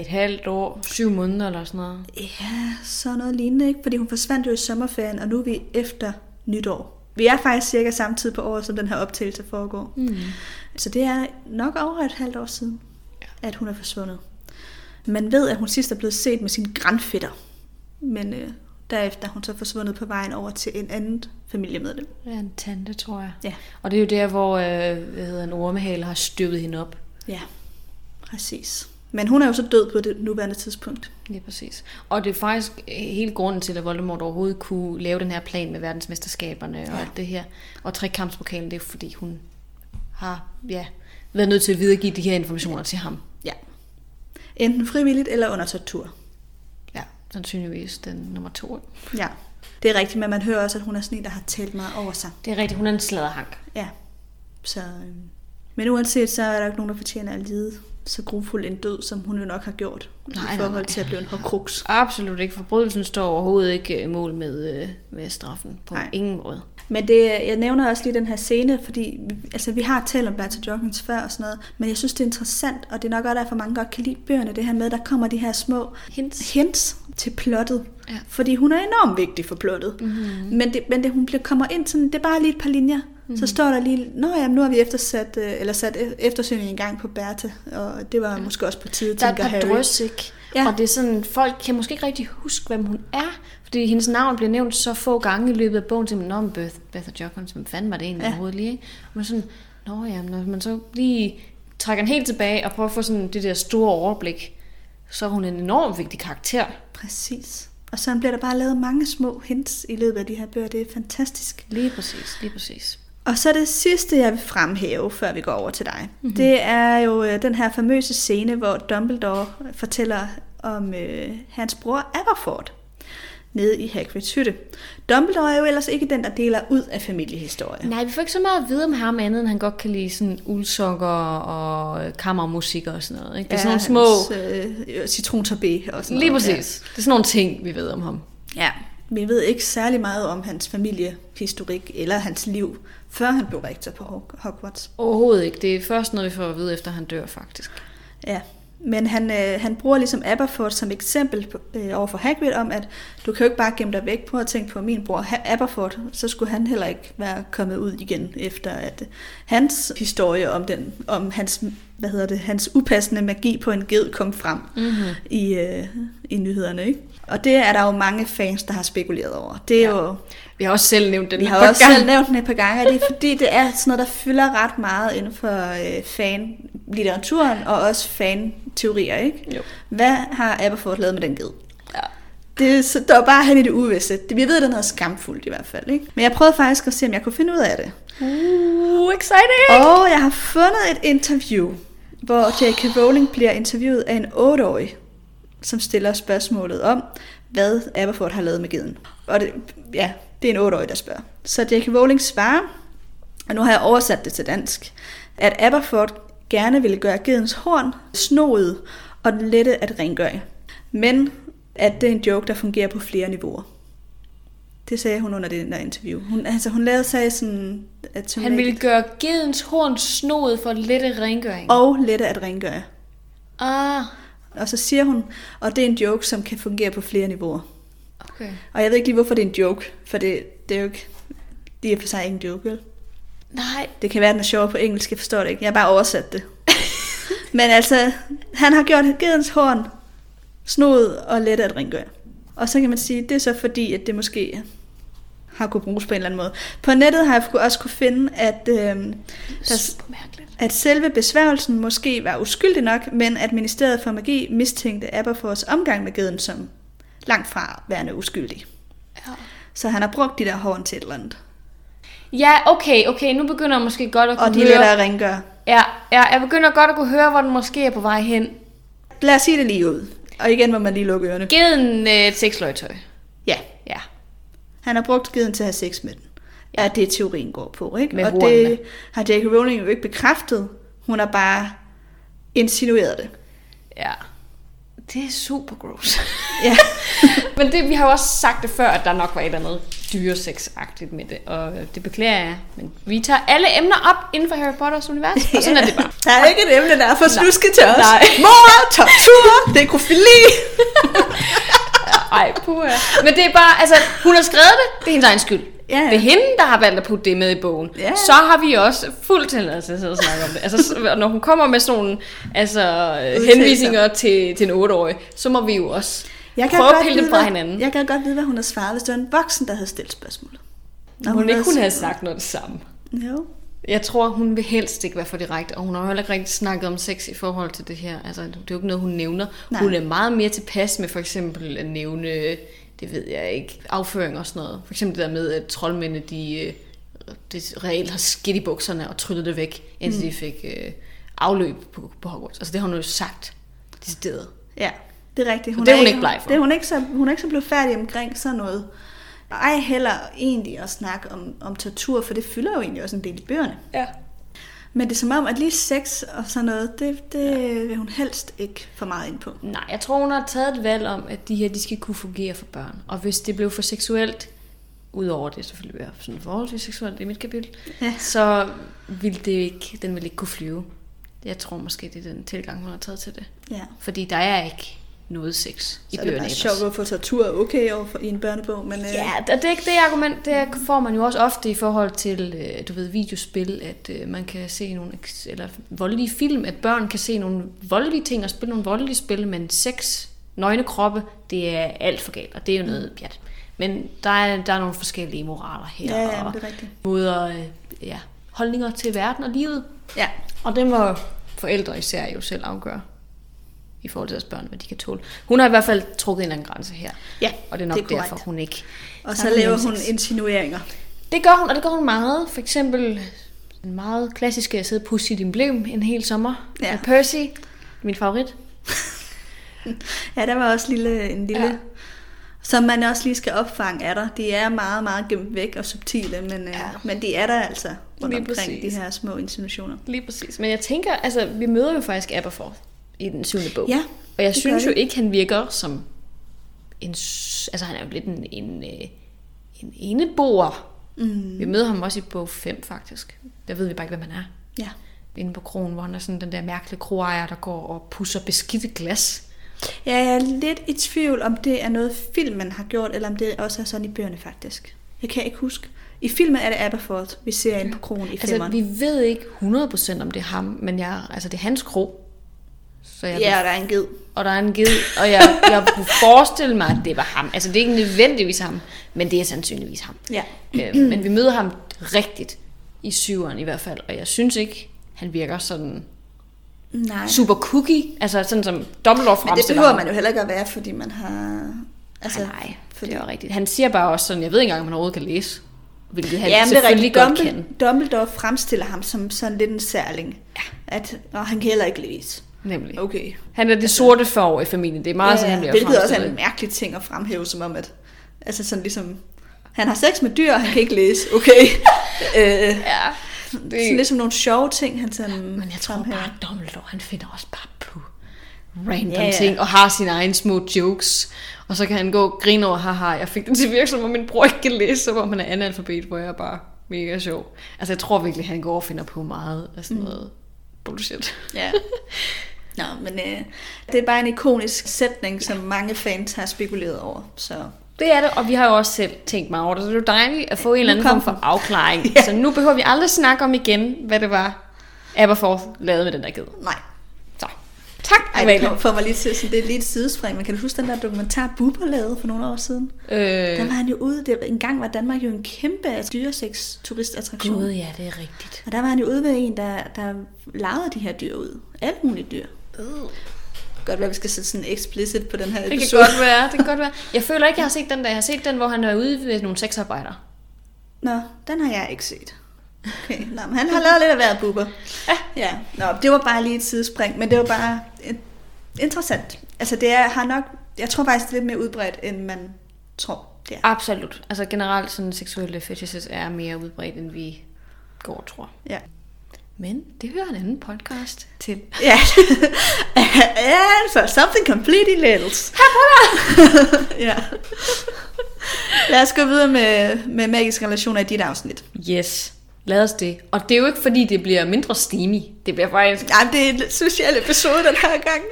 et halvt år, syv måneder eller sådan noget. Ja, så noget lignende, ikke? Fordi hun forsvandt jo i sommerferien, og nu er vi efter nytår. Vi er faktisk cirka samtidig på året, som den her optagelse foregår. Mm. Så det er nok over et halvt år siden, at hun er forsvundet. Man ved, at hun sidst er blevet set med sin grandfætter. Men øh, derefter er hun så forsvundet på vejen over til en anden familiemedlem. Ja, en tante, tror jeg. Ja. Og det er jo der, hvor øh, hvad hedder en ormehale har støvet hende op. Ja, præcis. Men hun er jo så død på det nuværende tidspunkt. Lige præcis. Og det er faktisk hele grunden til, at Voldemort overhovedet kunne lave den her plan med verdensmesterskaberne og alt det her. Og trekampspokalen, det er fordi hun har ja, været nødt til at videregive de her informationer til ham. Ja. Enten frivilligt eller under tortur. Sandsynligvis den nummer to. Ja. Det er rigtigt, men man hører også, at hun er sådan en, der har talt meget over sig. Det er rigtigt, hun er en sladderhank. Ja. Så, øhm, men uanset, så er der ikke nogen, der fortjener at lide så grufuld en død, som hun jo nok har gjort. Nej, I nej, forhold nej. til at blive en hårdkruks. Absolut ikke. Forbrydelsen står overhovedet ikke øh, mål med, øh, med straffen. På Nej. Nej. ingen måde. Men det, jeg nævner også lige den her scene, fordi altså, vi har talt om Bertha Jorkins før og sådan noget, men jeg synes, det er interessant, og det er nok også derfor, mange godt kan lide bøgerne, det her med, der kommer de her små Hints. hints til plottet. Ja. Fordi hun er enormt vigtig for plottet. Mm-hmm. Men, det, men det, hun bliver, kommer ind sådan, det er bare lige et par linjer. Mm-hmm. Så står der lige, nå jamen, nu har vi eftersat, øh, eller sat e- eftersøgning i gang på Bertha, og det var ja. måske også på tide, Der er et tænker par Harry. drøs, ikke? Ja. Ja. Og det er sådan, folk kan måske ikke rigtig huske, hvem hun er. Fordi hendes navn bliver nævnt så få gange i løbet af bogen, til om Beth, Beth Jokons, hvem fanden var det egentlig Ja. overhovedet lige? ikke? Og man sådan, nå ja, når man så lige trækker den helt tilbage og prøver at få sådan det der store overblik, så er hun en enormt vigtig karakter. Præcis. Og så bliver der bare lavet mange små hints i løbet af de her bøger. Det er fantastisk. Lige præcis, lige præcis. Og så det sidste, jeg vil fremhæve, før vi går over til dig, mm-hmm. det er jo øh, den her famøse scene, hvor Dumbledore fortæller om øh, hans bror Aberford nede i Hagrids hytte. Dumbledore er jo ellers ikke den, der deler ud af familiehistorie. Nej, vi får ikke så meget at vide om ham andet, end han godt kan lide sådan uldsokker og kammermusik og sådan noget. Ikke? Det er sådan nogle små... Hans, øh, citrontabé og sådan Lige noget. præcis. Det er sådan nogle ting, vi ved om ham. Ja. ja. Vi ved ikke særlig meget om hans familiehistorik eller hans liv, før han blev rektor på Hog- Hogwarts. Overhovedet ikke. Det er først noget, vi får at vide, efter han dør, faktisk. Ja, men han, øh, han bruger ligesom Aberford som eksempel på, øh, over for Hagrid om, at du kan jo ikke bare gemme dig væk. Prøv at tænke på min bror Ha- Aberford, så skulle han heller ikke være kommet ud igen, efter at øh, hans historie om, den, om hans, hvad hedder det, hans upassende magi på en ged kom frem Mm-hmm. i, øh, i nyhederne. Ikke? Og det er der jo mange fans, der har spekuleret over. Det er Ja. jo, Vi har også selv nævnt den vi har også gange. selv nævnt den et par gange, og det er fordi, det er sådan noget, der fylder ret meget inden for øh, fan-litteraturen og også fan-teorier, ikke? Jo. Hvad har Aberford lavet med den ged? Ja. Det så- der var bare hen i det uvisse. Det- Vi ved, den er skamfuldt i hvert fald, ikke? Men jeg prøvede faktisk at se, om jeg kunne finde ud af det. Uh, exciting! Og jeg har fundet et interview, hvor J.K. Rowling bliver interviewet af en 8-årig, som stiller spørgsmålet om, hvad Aberford har lavet med geden. Og det, ja, det er en 8-årig, der spørger. Så J.K. Rowling svarer, og nu har jeg oversat det til dansk, at Aberford gerne ville gøre gedens horn snoet og lette at rengøre. Men at det er en joke, der fungerer på flere niveauer. Det sagde hun under det der interview. Hun, altså, hun lavede sig sådan... At Han ville gøre gedens horn snoet for lette rengøring. og lette at rengøre. Ah, Og så siger hun, og det er en joke, som kan fungere på flere niveauer. okay. Og jeg ved ikke lige, hvorfor det er en joke, for det, det er jo ikke, det er for sig ikke en joke, vel? Nej, Det kan være, den er sjov på engelsk, jeg forstår det ikke. Jeg har bare oversat det. Men altså, han har gjort gedens horn snoet og lette at rengøre. Og så kan man sige, det er så fordi, at det måske har kunne bruges på en eller anden måde. På nettet har jeg også kunne finde, at, øh, der, at selve besværgelsen måske var uskyldig nok, men at Ministeriet for Magi mistænkte Aberfords omgang med geden som langt fra værende uskyldig. Ja. Så han har brugt de der horn til et eller andet. ja, okay, okay, nu begynder jeg måske godt at kunne Og de høre... at rengøre. Ja, ja, jeg begynder godt at kunne høre, hvor den måske er på vej hen. Lad os sige det lige ud. Og igen må man lige lukke ørerne. Geden øh, et sexløgetøj. Ja. Han har brugt geden til at have sex med den. Ja, det er teorien går på, ikke? Med og hornene. det har J.K. Rowling jo ikke bekræftet. Hun har bare insinueret det. Ja. Det er super gross. Ja. Men det, vi har jo også sagt det før, at der nok var et eller andet dyresexagtigt med det, og det beklager jeg. Men vi tager alle emner op inden for Harry Potters univers, og sådan er det bare. Der er ikke et emne, der er for slusket til os. Nej. Mor, tortur, dekrofili. Ej, puha. Men det er bare, altså, hun har skrevet det, det er hendes egen skyld. Ja, ja. Det er hende, der har valgt at putte det med i bogen. Ja. Så har vi også fuld tilladelse til at snakke om det. Altså, så- når hun kommer med sådan nogle altså, Udtalelser. henvisninger til, til en 8-årig, så må vi jo også Jeg prøve at pille dem fra hinanden. Jeg kan godt vide, hvad hun har svaret, hvis det var en voksen, der havde stillet spørgsmålet. Når Hun ikke havde kunne have sagt- noget det samme. Jo. Jeg tror, hun vil helst ikke være for direkte, og hun har heller ikke rigtig snakket om sex i forhold til det her. Altså, det er jo ikke noget, hun nævner. Nej. Hun er meget mere tilpas med for eksempel at nævne, det ved jeg ikke, afføring og sådan noget. For eksempel det der med, at troldmændene, de, øh, de reelt har skidt i bukserne og tryllet det væk, indtil mm. de fik øh, afløb på, på Hogwarts. Altså det har hun jo sagt, decideret. Ja, det er rigtigt. det er hun ikke bleg for. Det er hun ikke så, hun er ikke så blevet færdig omkring sådan noget. Og ej heller egentlig at snakke om, om tortur, for det fylder jo egentlig også en del i bøgerne. Ja. Men det er som om, at lige sex og sådan noget, det, det vil hun helst ikke for meget ind på. Nej, jeg tror, hun har taget et valg om, at de her de skal kunne fungere for børn. Og hvis det blev for seksuelt, udover det selvfølgelig være sådan forholdsvis seksuelt i mit kapitel, Ja. så vil det ikke, den vil ikke kunne flyve. Jeg tror måske, det er den tilgang, hun har taget til det. Ja. Fordi der er ikke noget sex i Så er det bøgerne bare ellers. sjovt, hvorfor tortur er okay over for, i en børnebog. Men, øh, Ja, og det, det argument, det får man jo også ofte i forhold til, øh, du ved, videospil, at øh, man kan se nogle, eller voldelige film, at børn kan se nogle voldelige ting og spille nogle voldelige spil, men sex, nøgne kroppe, det er alt for galt, og det er jo noget pjat. Men der er, der er nogle forskellige moraler her, Ja, ja, og det er rigtigt. måder, øh, ja, holdninger til verden og livet. ja. Og det må forældre især jo selv afgøre i forhold til deres børn, hvad de kan tåle. Hun har i hvert fald trukket en eller anden grænse her. Ja, og det er nok det er er derfor, hun ikke... Og så laver hun insinueringer. Det gør hun, og det gør hun meget. For eksempel en meget klassisk, jeg sidder på sit emblem en hel sommer. Ja. Af Percy, min favorit. Ja, der var også lille, en lille... Ja. Som man også lige skal opfange er der. De er meget, meget gemt væk og subtile, men, ja. Ja. men de er der altså rundt Lige omkring de præcis. her små insinuationer. Lige præcis. Men jeg tænker, altså, vi møder jo faktisk Aberforth i den syvende bog. Ja, Og jeg synes jo ikke, han virker som en... Altså, han er jo lidt en, en, øh, en eneboer. Mm. Vi møder ham også i bog 5, faktisk. Der ved vi bare ikke, hvem han er. Ja. Inde på kronen, hvor han er sådan den der mærkelige kroejer, der går og pusser beskidte glas. ja, jeg er lidt i tvivl, om det er noget filmen har gjort, eller om det også er sådan i bøgerne faktisk. Jeg kan ikke huske. I filmen er det Aberforth, vi ser inde på kronen i Altså, femmeren. vi ved ikke 100% om det er ham, men jeg, altså, det er hans kro. Så jeg, Ja, og der er en ged. og der er en ged, og jeg, jeg kunne forestille mig, at det var ham. Altså, det er ikke nødvendigvis ham, men det er sandsynligvis ham. Ja. Øh, men vi møder ham rigtigt i syveren i hvert fald, og jeg synes ikke, han virker sådan Nej. super cookie, altså sådan som Dumbledore Men det fremstiller behøver man jo heller ikke at være, fordi man har... Altså, nej, nej, fordi... det er rigtigt. Han siger bare også sådan, jeg ved ikke engang, om han overhovedet kan læse. Hvilket han Ja, selvfølgelig godt kan. Dumbledore, Dumbledore fremstiller ham som sådan lidt en særling. Ja. At, og han kan heller ikke læse. Nemlig. Okay. Han er det sorte får i familien. Det er meget, ja, sådan, han bliver hvilket også er en mærkelig ting at fremhæve, som om at... Altså sådan ligesom... Han har sex med dyr, og han kan ikke læse. Okay. øh, Ja, sådan det, ligesom nogle sjove ting, han sådan men jeg tror fremhæver. bare, at Dumbledore, han finder også bare på random ja. ting, og har sine egne små jokes. Og så kan han gå og grine over, haha, jeg fik den til som om min bror ikke kan læse, som om han er analfabet, hvor jeg er bare mega sjov. Altså, jeg tror virkelig, han går og finder på meget af sådan Mm. noget bullshit. Ja. Nå, men øh, det er bare en ikonisk sætning, som mange fans har spekuleret over. Så Det er det, og vi har jo også selv tænkt meget over det, så det er jo dejligt at få en eller anden form for afklaring. Ja. Så nu behøver vi aldrig snakke om igen, hvad det var, Aberforth lavede med den der ged. nej. Så, tak, Ej, det kom- får mig lige til sådan, det er lige et sidespring, men kan du huske den der dokumentar, Bubber lavede for nogle år siden? Øh, Der var han jo ude, det, en gang var Danmark jo en kæmpe dyresex turistattraktion. Gud, ja, det er rigtigt. Og der var han jo ude ved en, der, der lavede de her dyr ud. Alt muligt dyr. Øh. Godt være, vi skal sætte sådan explicit på den her Det kan episode. godt være, det kan godt være. Jeg føler ikke, jeg har set den der. Jeg har set den, hvor han er ude ved nogle sexarbejdere. Nå, den har jeg ikke set. Okay, Nå, men han har lavet lidt af hver buber. Ja. ja. Nå, det var bare lige et sidespring, men det var bare interessant. Altså det er, har nok, jeg tror faktisk, det er lidt mere udbredt, end man tror. Det er. Absolut. Altså generelt sådan seksuelle fetishes er mere udbredt, end vi går og tror. Ja. Men det hører en anden podcast til. Ja. And for something completely else. ja. Lad os gå videre med, med magiske relationer i dit afsnit. Yes. Lad os det. Og det er jo ikke fordi, det bliver mindre steamy. Det bliver faktisk... Ja, det er en social episode den her gang.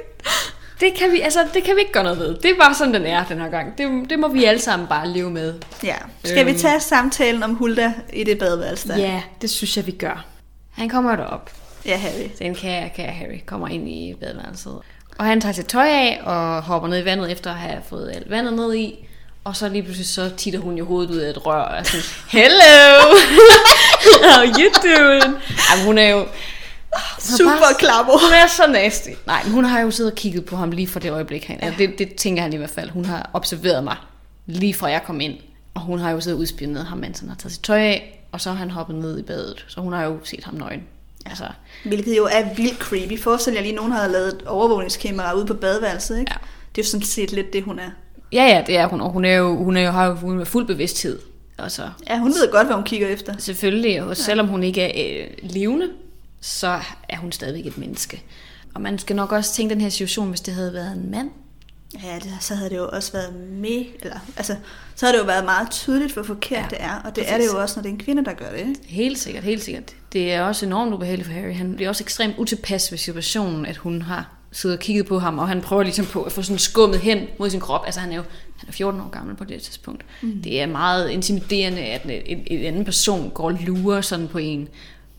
Det kan vi, altså, det kan vi ikke gøre noget ved. Det er bare sådan, den er den her gang. Det, det må vi alle sammen bare leve med. Ja. Skal vi Øhm. tage samtalen om Hulda i det badeværelse der? Ja, det synes jeg, vi gør. Han kommer derop. Ja, Harry. Den kære, kære Harry kommer ind i badeværelset. Og han tager sit tøj af og hopper ned i vandet efter at have fået alt vandet ned i. Og så lige pludselig så titter hun jo hovedet ud af et rør og er sådan, Hello! How you doing? Ej, hun er jo... Super klapper. Hun er så nasty. Nej, men hun har jo siddet og kigget på ham lige fra det øjeblik. Han, ja. det, det tænker han i hvert fald. Hun har observeret mig lige fra jeg kom ind. Og hun har jo siddet og udspioneret ham, mens han har taget sit tøj af. Og så har han hoppet ned i badet. Så hun har jo set ham nøgen. Altså, Hvilket jo er vildt creepy. Forestil jer lige, nogen havde lavet et overvågningskamera ude på badeværelset, ikke? Ja. Det er jo sådan set lidt det, hun er. ja, ja, det er hun. Og hun er jo, hun er jo, har jo hun er fuld bevidsthed. Altså, Ja, hun ved godt, hvad hun kigger efter. Selvfølgelig, og selvom hun ikke er øh, levende, så er hun stadigvæk et menneske. Og man skal nok også tænke den her situation, hvis det havde været en mand. Ja, det, så havde det jo også været med, eller, altså, så havde det jo været meget tydeligt, hvor forkert Ja, det er, og det præcis. er det jo også, når det er en kvinde, der gør det, ikke? Helt sikkert, helt sikkert. Det er også enormt ubehageligt for Harry. Han bliver også ekstremt utilpas ved situationen, at hun har siddet og kigget på ham, og han prøver ligesom på at få sådan skummet hen mod sin krop. Altså han er jo han er 14 år gammel på det tidspunkt. Mm. Det er meget intimiderende, at en, en, en anden person går og lurer sådan på en.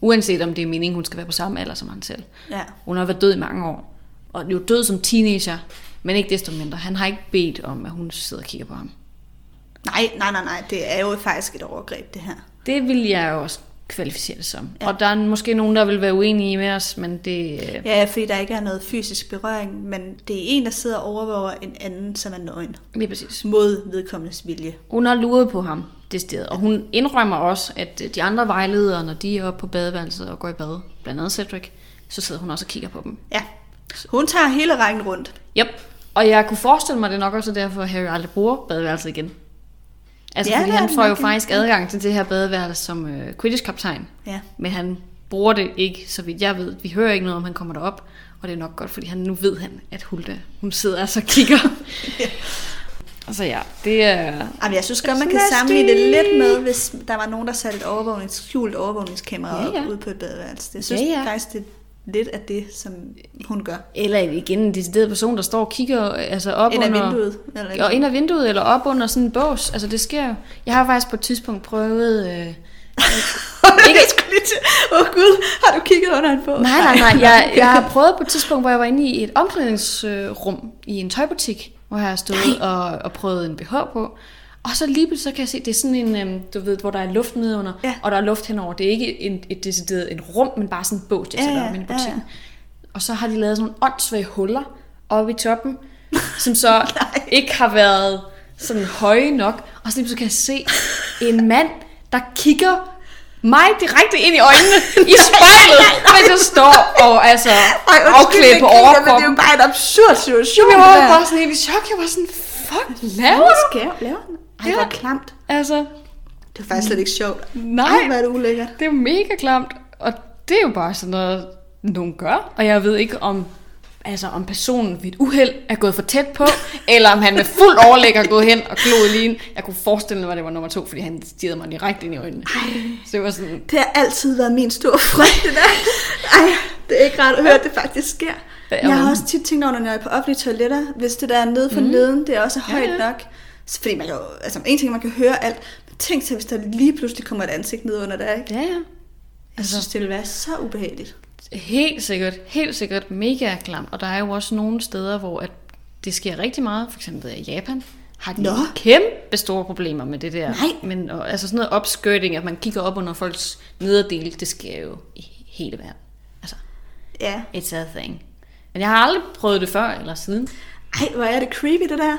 Uanset om det er meningen, hun skal være på samme alder som han selv. Ja. Hun har været død i mange år. Og jo død som teenager, men ikke desto mindre. Han har ikke bedt om, at hun sidder og kigger på ham. Nej, nej, nej, nej, det er jo faktisk et overgreb, det her. Det vil jeg jo også kvalificere det som. Ja. Og der er måske nogen, der vil være uenige med os, men det... øh, Ja, fordi der ikke er noget fysisk berøring, men det er en, der sidder og overvåger en anden, som er nøgen. Lige præcis. Mod vedkommendes vilje. Hun har luret på ham det sted, og hun indrømmer også, at øh, de andre vejledere, når de er oppe på badeværelset og går i bad, blandt andet Cedric, så sidder hun også og kigger på dem. Ja. Hun tager hele rækken rundt. Yep. Og jeg kunne forestille mig, det er nok også derfor, at Harry aldrig bruger badeværelset igen. Altså, Ja, fordi er han får jo ja. faktisk adgang til det her badeværelse som øh, Quidditch-kaptajn. Ja. Men han bruger det ikke, så vidt jeg ved. Vi hører ikke noget om, han kommer derop. Og det er nok godt, fordi han, nu ved han, at Hulda, hun sidder altså og kigger. Altså ja, det er... Jamen, jeg synes godt, man kan sammenligne det lidt med, hvis der var nogen, der satte et overvågnings, skjult overvågningskamera Ja, ja. ude på et badeværelse. Jeg synes Ja, ja. faktisk, det er lidt af det, som hun gør. Eller igen en decideret person, der står og kigger altså op Ind under... vinduet. Eller Og ind ad vinduet, eller op under sådan en bås. Altså det sker jo. Jeg har faktisk på et tidspunkt prøvet... Øh, ikke... jeg skulle lige til... Åh oh, gud, har du kigget under en båd? Nej, nej, nej. Jeg, jeg har prøvet på et tidspunkt, hvor jeg var inde i et omklædningsrum i en tøjbutik, hvor jeg har stået og, og prøvet en BH på. Og så lige pludselig så kan jeg se, det er sådan en, øhm, du ved, hvor der er luft nedenunder, Ja. og der er luft henover. Det er ikke en, et decideret en rum, men bare sådan en bås, jeg Ja, sætter ja, op i en ja, butik. ja. Og så har de lavet sådan nogle åndssvage huller oppe i toppen, som så ikke har været sådan høje nok. Og så lige pludselig kan jeg se en mand, der kigger mig direkte ind i øjnene i spejlet, mens jeg står og altså afklædt på Men det er jo overkroppen. bare en absurd situation. Jeg var bare sådan helt i chok. Jeg var sådan, fuck, laver Hvad du? skal jeg lave? Ej, Ja. hvor klamt. Altså, Det er faktisk slet ikke sjovt. Nej. Ej, hvor er det ulækkert. det er mega klamt. Og det er jo bare sådan noget, nogen gør. Og jeg ved ikke, om altså om personen ved et uheld er gået for tæt på, eller om han med fuld overlæg er gået hen og kloet lige. Jeg kunne forestille mig, at det var nummer to, fordi han stirrede mig direkte ind i øjnene. Så det var sådan, Det har altid været min store frygt, det der. Ej, det er ikke rart at høre, at det faktisk sker. Ja, Jeg har også tit tænkt over, når jeg er på offentlige toiletter, hvis det der er nede for mm. neden, det er også Ja, højt ja. nok. Fordi man kan jo, altså en ting, man kan høre alt, men tænk sig, hvis der lige pludselig kommer et ansigt ned under der, ikke? ja, ja. Jeg Altså- synes, det ville være så ubehageligt. Helt sikkert, helt sikkert mega klamt. Og der er jo også nogle steder, hvor at det sker rigtig meget. For eksempel i Japan har de Nå. kæmpe store problemer med det der. Nej. Men og, altså sådan noget opskirting, at man kigger op under folks nederdel, det sker jo i hele verden. Altså, Ja. it's a thing. Men jeg har aldrig prøvet det før eller siden. Ej, hvor er det creepy, det der.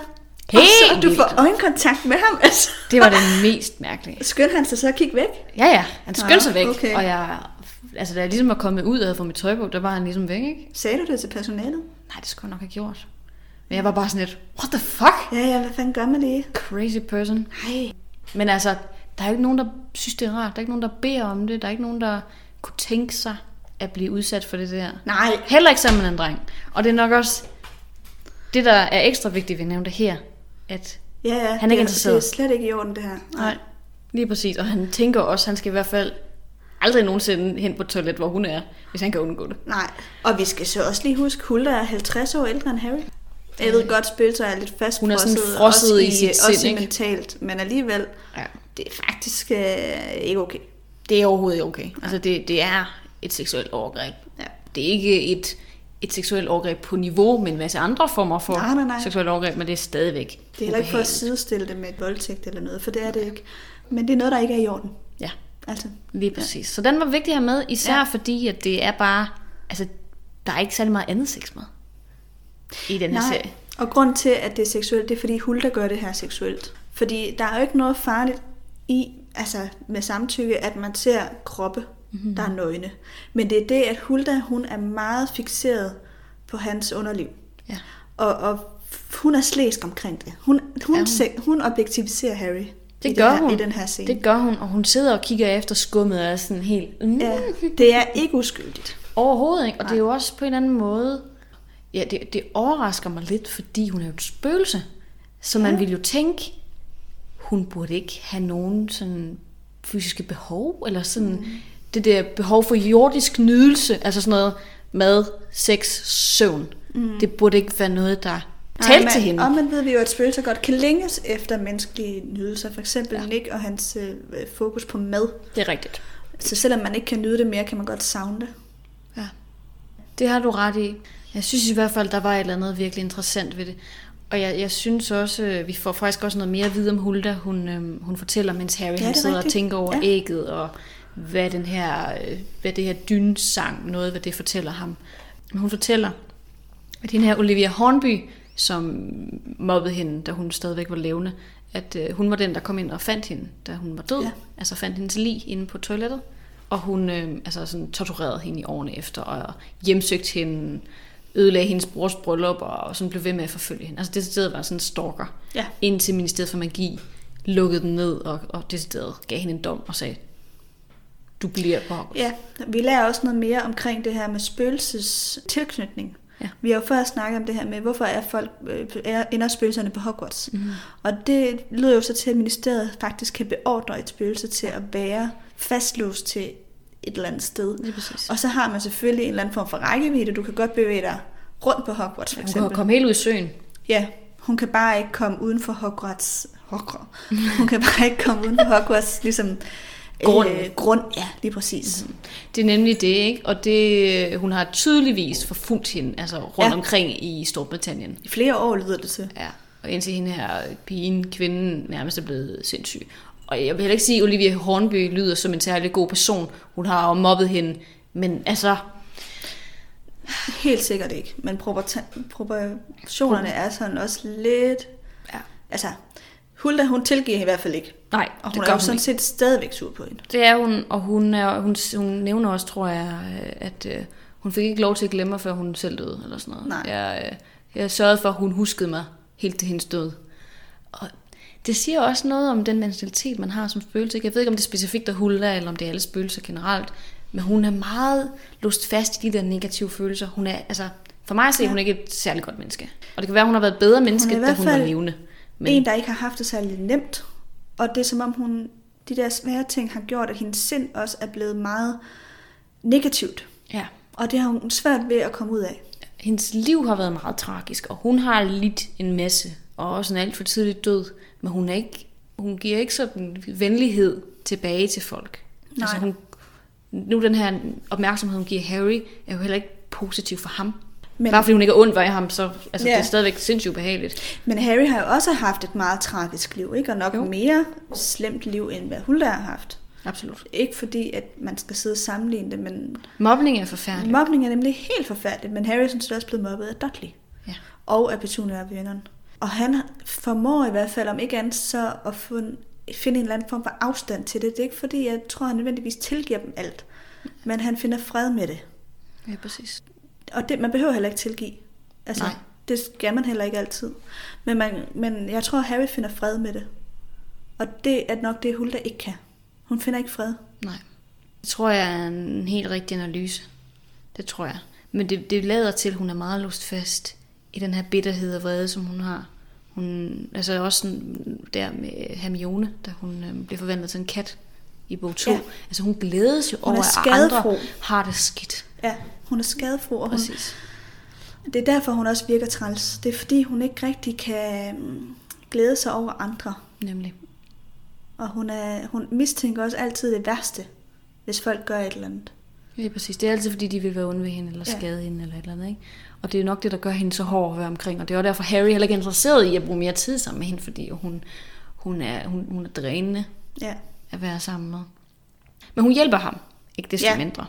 Helt og så, du vildt. får øjenkontakt med ham, altså. Det var det mest mærkelige. Skyndte han sig så at kigge væk? Ja, ja, han skyndte sig væk. okay. Og jeg, altså da jeg ligesom var kommet ud havde fået mit tøj på, der var han ligesom væk, ikke? Sagde du det til personalet? Nej, det skulle jeg nok have gjort. Men jeg var bare sådan lidt, what the fuck? Ja, ja, hvad fanden gør man det? Crazy person. Ej. Men altså, der er jo ikke nogen, der synes, det er rart. Der er ikke nogen, der beder om det. Der er ikke nogen, der kunne tænke sig at blive udsat for det der. Nej. Heller ikke sammen med en dreng. Og det er nok også det, der er ekstra vigtigt, vi nævnte her, at Ja, ja. Han er ikke interesseret. Det er slet ikke i orden, det her. nej, lige præcis. Og han tænker også, han skal i hvert fald aldrig nogensinde hen på et toilet, hvor hun er, hvis han kan undgå det. Nej, og vi skal så også lige huske, Hulda er 50 år ældre end Harry. Jeg ved godt, spøgelser er lidt fastfrosset. Hun er sådan frosset også i sit også sind, ikke? mentalt, men alligevel, Ja. det er faktisk øh, ikke okay. Det er overhovedet ikke okay. Altså, det, det er et seksuelt overgreb. Ja. Det er ikke et et seksuelt overgreb på niveau med en masse andre former for Nej, nej, nej. seksuelt overgreb, men det er stadigvæk Det er heller ikke for at sidestille det med et voldtægt eller noget, for det er det ikke. Men det er noget, der ikke er i orden. Ja, Altså, lige præcis. Så den var vigtig at have med, især Ja. ja. fordi, at det er bare, altså, der er ikke særlig meget andet sex med i den her nej. serie. Og grund til, at det er seksuelt, det er fordi Hulda gør det her seksuelt. Fordi der er jo ikke noget farligt i, altså med samtykke, at man ser kroppe, mm-hmm. der er nøgne. Men det er det, at Hulda, hun er meget fixeret på hans underliv. Ja. Og, og hun er slæsk omkring det. Hun, hun, ja, hun? hun? hun objektiviserer Harry Det i, gør her, hun. i den her scene. Det gør hun, og hun sidder og kigger efter skummet og er sådan helt... Mm, Ja, det er ikke uskyldigt. Overhovedet ikke, og det er jo også på en anden måde... Ja, det, det overrasker mig lidt, fordi hun er jo et spøgelse. Så man Ja. ville jo tænke, hun burde ikke have nogen sådan fysiske behov, eller sådan mm. Det der behov for jordisk nydelse, altså sådan noget mad, sex, søvn. Mm. Det burde ikke være noget, der talte til hende. Og man ved vi jo, at spøgelser godt kan længes efter menneskelige nydelser. For eksempel ja. Nick og hans øh, fokus på mad. Det er rigtigt. Så selvom man ikke kan nyde det mere, kan man godt savne det. Ja. Det har du ret i. Jeg synes i hvert fald, der var et eller andet virkelig interessant ved det. Og jeg, jeg synes også, øh, vi får faktisk også noget mere at vide om Hulda. Hun, øhm, hun fortæller, mens Harry ja, han sidder og rigtigt. tænker over ja. ægget, og hvad den her, øh, hvad det her dynsang, noget hvad det fortæller ham. Men hun fortæller, at den her Olivia Hornby, som mobbede hende, da hun stadigvæk var levende, at øh, hun var den, der kom ind og fandt hende, da hun var død. Ja. Ja. Altså fandt hendes lig inde på toilettet. Og hun øh, altså sådan, torturerede hende i årene efter, og hjemsøgte hende, ødelagde hendes brors bryllup, og sådan blev ved med at forfølge hende. Altså det sted var sådan en stalker. Ja. Indtil Ministeriet for Magi lukkede den ned, og, og det sted gav hende en dom og sagde, du bliver på Hogwarts. Ja, vi lærer også noget mere omkring det her med spøgelses tilknytning. Ja. Vi har jo før snakket om det her med, hvorfor er folk, øh, er, ender spøgelserne på Hogwarts. Mm. Og det lyder jo så til, at ministeriet faktisk kan beordre et spøgelse til at være fastlåst til et eller andet sted. Lige præcis. Og så har man selvfølgelig en eller anden form for rækkevidde. Du kan godt bevæge dig rundt på Hogwarts, for Hun kan eksempel. komme helt ud i søen. Ja, hun kan bare ikke komme uden for Hogwarts. Hogwarts. Hun kan bare ikke komme uden for Hogwarts, ligesom... Grunden. Øh, grund, ja, lige præcis. Mm. Det er nemlig det, ikke? Og det, hun har tydeligvis forfulgt hende, altså rundt Ja. omkring i Storbritannien. I flere år lyder det til. Ja, og indtil hende her pigen, kvinden, nærmest er blevet sindssyg. Og jeg vil heller ikke sige, at Olivia Hornby lyder som en særlig god person. Hun har jo mobbet hende, men altså, Helt sikkert ikke, men proportionerne er sådan også lidt... ja. Altså, Hulda, hun tilgiver i hvert fald ikke. Nej, Og det hun gør er jo hun sådan ikke. set stadigvæk sur på hende. Det er hun, og hun, er, hun, hun nævner også, tror jeg, at øh, hun fik ikke lov til at glemme mig, før hun selv døde, eller sådan noget. Nej. Jeg, øh, jeg sørgede for, at hun huskede mig helt til hendes død. Og det siger også noget om den mentalitet, man har som spøgelse. ikke? Jeg ved ikke, om det er specifikt af Hulda, eller om det er alle spøgelser generelt. Men hun er meget låst fast i de der negative følelser. Hun er, altså, for mig ser Ja. hun ikke et særligt godt menneske. Og det kan være, hun har været et bedre menneske, i da hun var levende. Men... En, der ikke har haft det særlig nemt. Og det er som om hun, de der svære ting har gjort, at hendes sind også er blevet meget negativt. ja, Og det har hun svært ved at komme ud af. hendes liv har været meget tragisk, og hun har lidt en masse, og også en alt for tidlig død, men hun, er ikke, hun giver ikke sådan venlighed tilbage til folk. Nej. Altså hun, nu den her opmærksomhed, hun giver Harry, er jo heller ikke positiv for ham. Men- Bare fordi hun ikke er ondt ved ham, så altså, Ja. det er stadigvæk sindssygt ubehageligt. Men Harry har jo også haft et meget tragisk liv, ikke? Og nok jo. Mere slemt liv, end hvad Hulda har haft. Absolut. Ikke fordi, at man skal sidde og sammenligne det, men Mobning er forfærdeligt. mobning er nemlig helt forfærdeligt. Men Harry er sådan set også blevet mobbet af Dudley. Ja. Og af Petunia og. Og han formår i hvert fald, om ikke andet, så at finde en eller anden form for afstand til det. Det er ikke fordi, jeg tror, han nødvendigvis tilgiver dem alt. Men han finder fred med det. ja, præcis. Og det, man behøver heller ikke tilgive. Altså, Nej. det skal man heller ikke altid. Men, man, men jeg tror, Harry finder fred med det. Og det er nok det, Hulda ikke kan. Hun finder ikke fred. Nej. Det tror jeg er en helt rigtig analyse. Det tror jeg. Men det, det lader til, at hun er meget låst fast i den her bitterhed og vrede, som hun har. Hun, altså også sådan der med Hermione, da hun øhm, bliver forvandlet til en kat i bog 2. Ja. Altså hun glædes jo Hun er over, at andre har det skidt. Ja, hun er skadefro, og hun, Præcis. det er derfor, hun også virker træls. Det er fordi, hun ikke rigtig kan mm, glæde sig over andre. Nemlig. Og hun, er, hun mistænker også altid det værste, hvis folk gør et eller andet. Ja, præcis. Det er altid, fordi de vil være onde ved hende, eller Ja. skade hende, eller et eller andet, ikke? Og det er nok det, der gør hende så hård at være omkring. Og det er jo derfor, Harry heller ikke er interesseret i at bruge mere tid sammen med hende, fordi hun, hun, er, hun, hun er drænende Ja. at være sammen med. Men hun hjælper ham, ikke desto Ja. ja. mindre.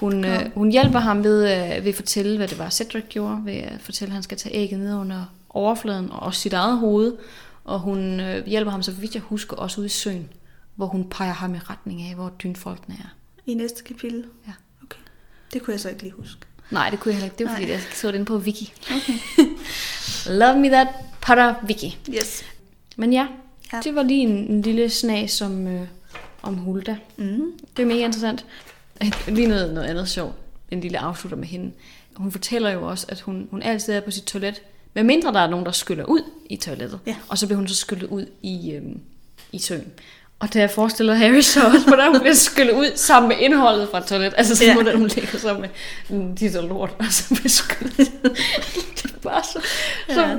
Hun, øh, hun hjælper ham ved, øh, ved at fortælle, hvad det var, Cedric gjorde, ved at fortælle, at han skal tage ægget ned under overfladen, og også sit eget hoved. Og hun øh, hjælper ham, så vidt jeg husker, også ud i søen, hvor hun peger ham i retning af, hvor dynfolkene er. I næste kapitel? Ja. Okay. Det kunne jeg så ikke lige huske. Nej, det kunne jeg heller ikke. Det var fordi, Nej. jeg så inde på Wiki. Okay. Love me that Potter Wiki. Yes. Men ja, Ja. ja. det var lige en, en lille snas om, øh, om Hulda. Mm. Det er mega interessant. Lige noget, noget andet sjovt. En lille afslutter med hende. Hun fortæller jo også, at hun, hun altid er på sit toilet, med mindre der er nogen, der skyller ud i toilettet. Ja. Og så bliver hun så skyllet ud i, øhm, i søen. Og der forestiller Harry så også, hvordan hun bliver skyllet ud sammen med indholdet fra toilet. Altså sådan, Ja. hvordan hun ligger sammen med en tit og lort, og så bliver skyllet ud. det er bare så, så Ja.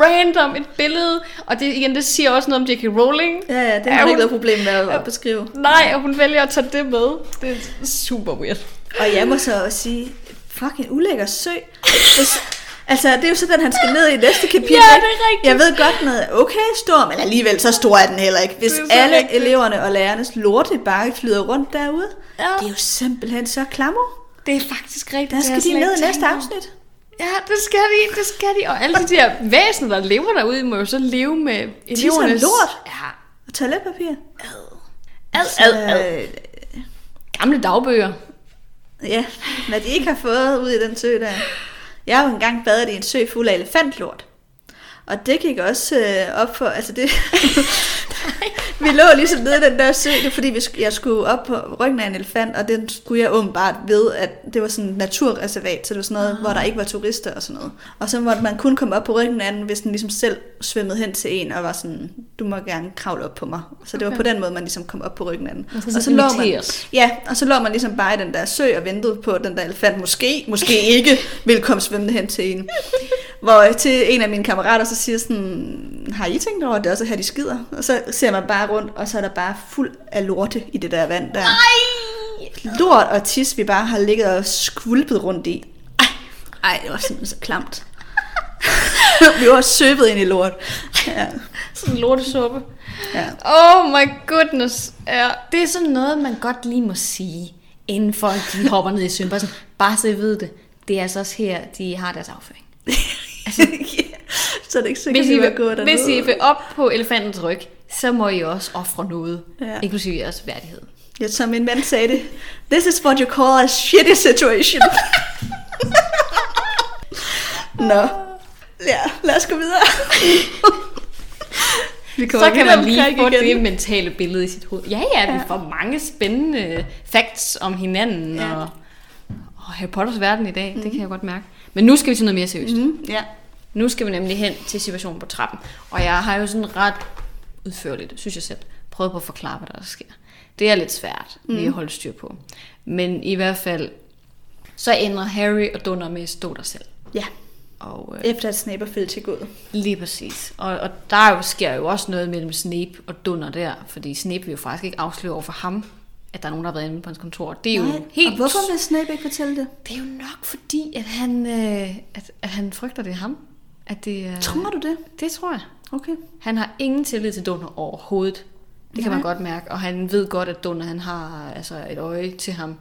Random et billede. Og det, igen, det siger også noget om J.K. Rowling. Ja, ja, det Er har hun- ikke noget problem med at, at beskrive. Nej, og hun vælger at tage det med. Det er super weird. Og jeg må så også sige, fucking ulækker sø. Hvis, altså, det er jo så den, han skal ned i næste kapitel. Ja, det er rigtigt. Jeg ved godt, er okay stor, men alligevel så stor er den heller ikke. Hvis alle rigtigt. eleverne og lærernes lorte bare flyder rundt derude, Ja. det er jo simpelthen så klammer. Det er faktisk rigtigt. Der skal de ned i næste afsnit. Ja, det skal de, det skal de. Og alle de der væsener, der lever derude, må jo så leve med elevernes... lort. Ja. Og toiletpapir. Ad, ad, ad. Gamle dagbøger. Ja, hvad de ikke har fået ud i den sø der. Jeg har jo engang badet i en sø fuld af elefantlort. Og det gik også øh, op for, altså det, vi lå ligesom nede i den der sø, det fordi vi, jeg skulle op på ryggen af en elefant, og den skulle jeg åbenbart ved, at det var sådan et naturreservat, så det var sådan noget, hvor der ikke var turister og sådan noget. Og så måtte man kun komme op på ryggen af den, hvis den ligesom selv svømmede hen til en, og var sådan, du må gerne kravle op på mig. Så det var Okay. på den måde, man ligesom kom op på ryggen af den. Man skal og så så lå man. Ja, og så lå man ligesom bare i den der sø og ventede på, at den der elefant måske, måske ikke ville komme svømmende hen til en. Hvor øh, til en af mine kammerater så siger sådan, har I tænkt over, at det også er her, de skider? Og så ser man bare rundt, og så er der bare fuld af lorte i det der vand der. Ej! Lort og tis, vi bare har ligget og skvulpet rundt i. Ej, ej det var simpelthen så klamt. vi var søbet ind i lort. Ja, Sådan en lortesuppe. ja. Oh my goodness. Ja, det er sådan noget, man godt lige må sige, inden folk de hopper ned i søen. Bare, sådan, bare så I ved det. Det er altså også her, de har deres afføring. ja. Så er det ikke sikkert, Hvis at I, vi var gået vil, hvis I vil op på elefantens ryg, så må I også ofre noget. Ja. Inklusive jeres værdighed. Ja, som min ven sagde det. This is what you call a shitty situation. Nå. Ja, lad os gå videre. Vi Så kan man lige få igen. det mentale billede i sit hoved. Ja, ja, vi Ja. får mange spændende facts om hinanden Ja. og, og Harry Potters verden i dag. Mm. Det kan jeg godt mærke. Men nu skal vi til noget mere seriøst. Mm, ja. Nu skal vi nemlig hen til situationen på trappen. Og jeg har jo sådan ret udførligt, synes jeg selv, prøvet på at forklare, hvad der sker. Det er lidt svært lige Mm. at holde styr på. Men i hvert fald, så ender Harry og Dunder med at stå der selv. ja. Og øh, Efter at Snape er fældet til gået. lige præcis. Og, og der jo, sker jo også noget mellem Snape og Dunder der, fordi Snape vil jo faktisk ikke afsløre over for ham, at der er nogen, der har været inde på hans kontor. Det er jo Nej, helt... Og hvorfor vil Snape ikke fortælle det? Det er jo nok fordi, at han, øh, at, at han frygter, det er ham. At det, øh, Tror du det? Det tror jeg. Okay. Han har ingen tillid til Dunder overhovedet. Det kan Nej. man godt mærke. Og han ved godt, at Dunder han har altså et øje til ham.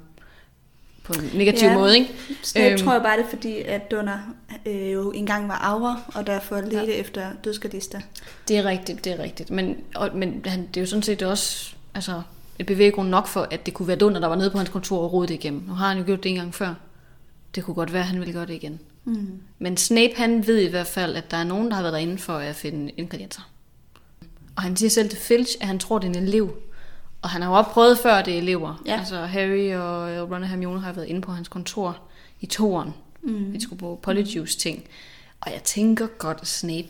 På en negativ Ja. måde, ikke? Snape Øhm. øhm. tror jeg bare, det er fordi, at Dunner øh, jo engang var aura, og derfor ledte ja. efter dødsgardister. Det er rigtigt, det er rigtigt. Men, og, men han, det er jo sådan set også altså, et bevæggrund nok for, at det kunne være Dunder, der var nede på hans kontor og rode det igennem. Nu har han jo gjort det en gang før. Det kunne godt være, at han ville gøre det igen. Mm. Men Snape, han ved i hvert fald, at der er nogen, der har været derinde for at finde ingredienser. Og han siger selv til Filch, at han tror, det er en elev. Og han har jo også prøvet før, det er elever. Ja. Altså Harry og Ron og Hermione har været inde på hans kontor i toeren. Mm. Vi skulle på Polyjuice ting. Og jeg tænker godt, at Snape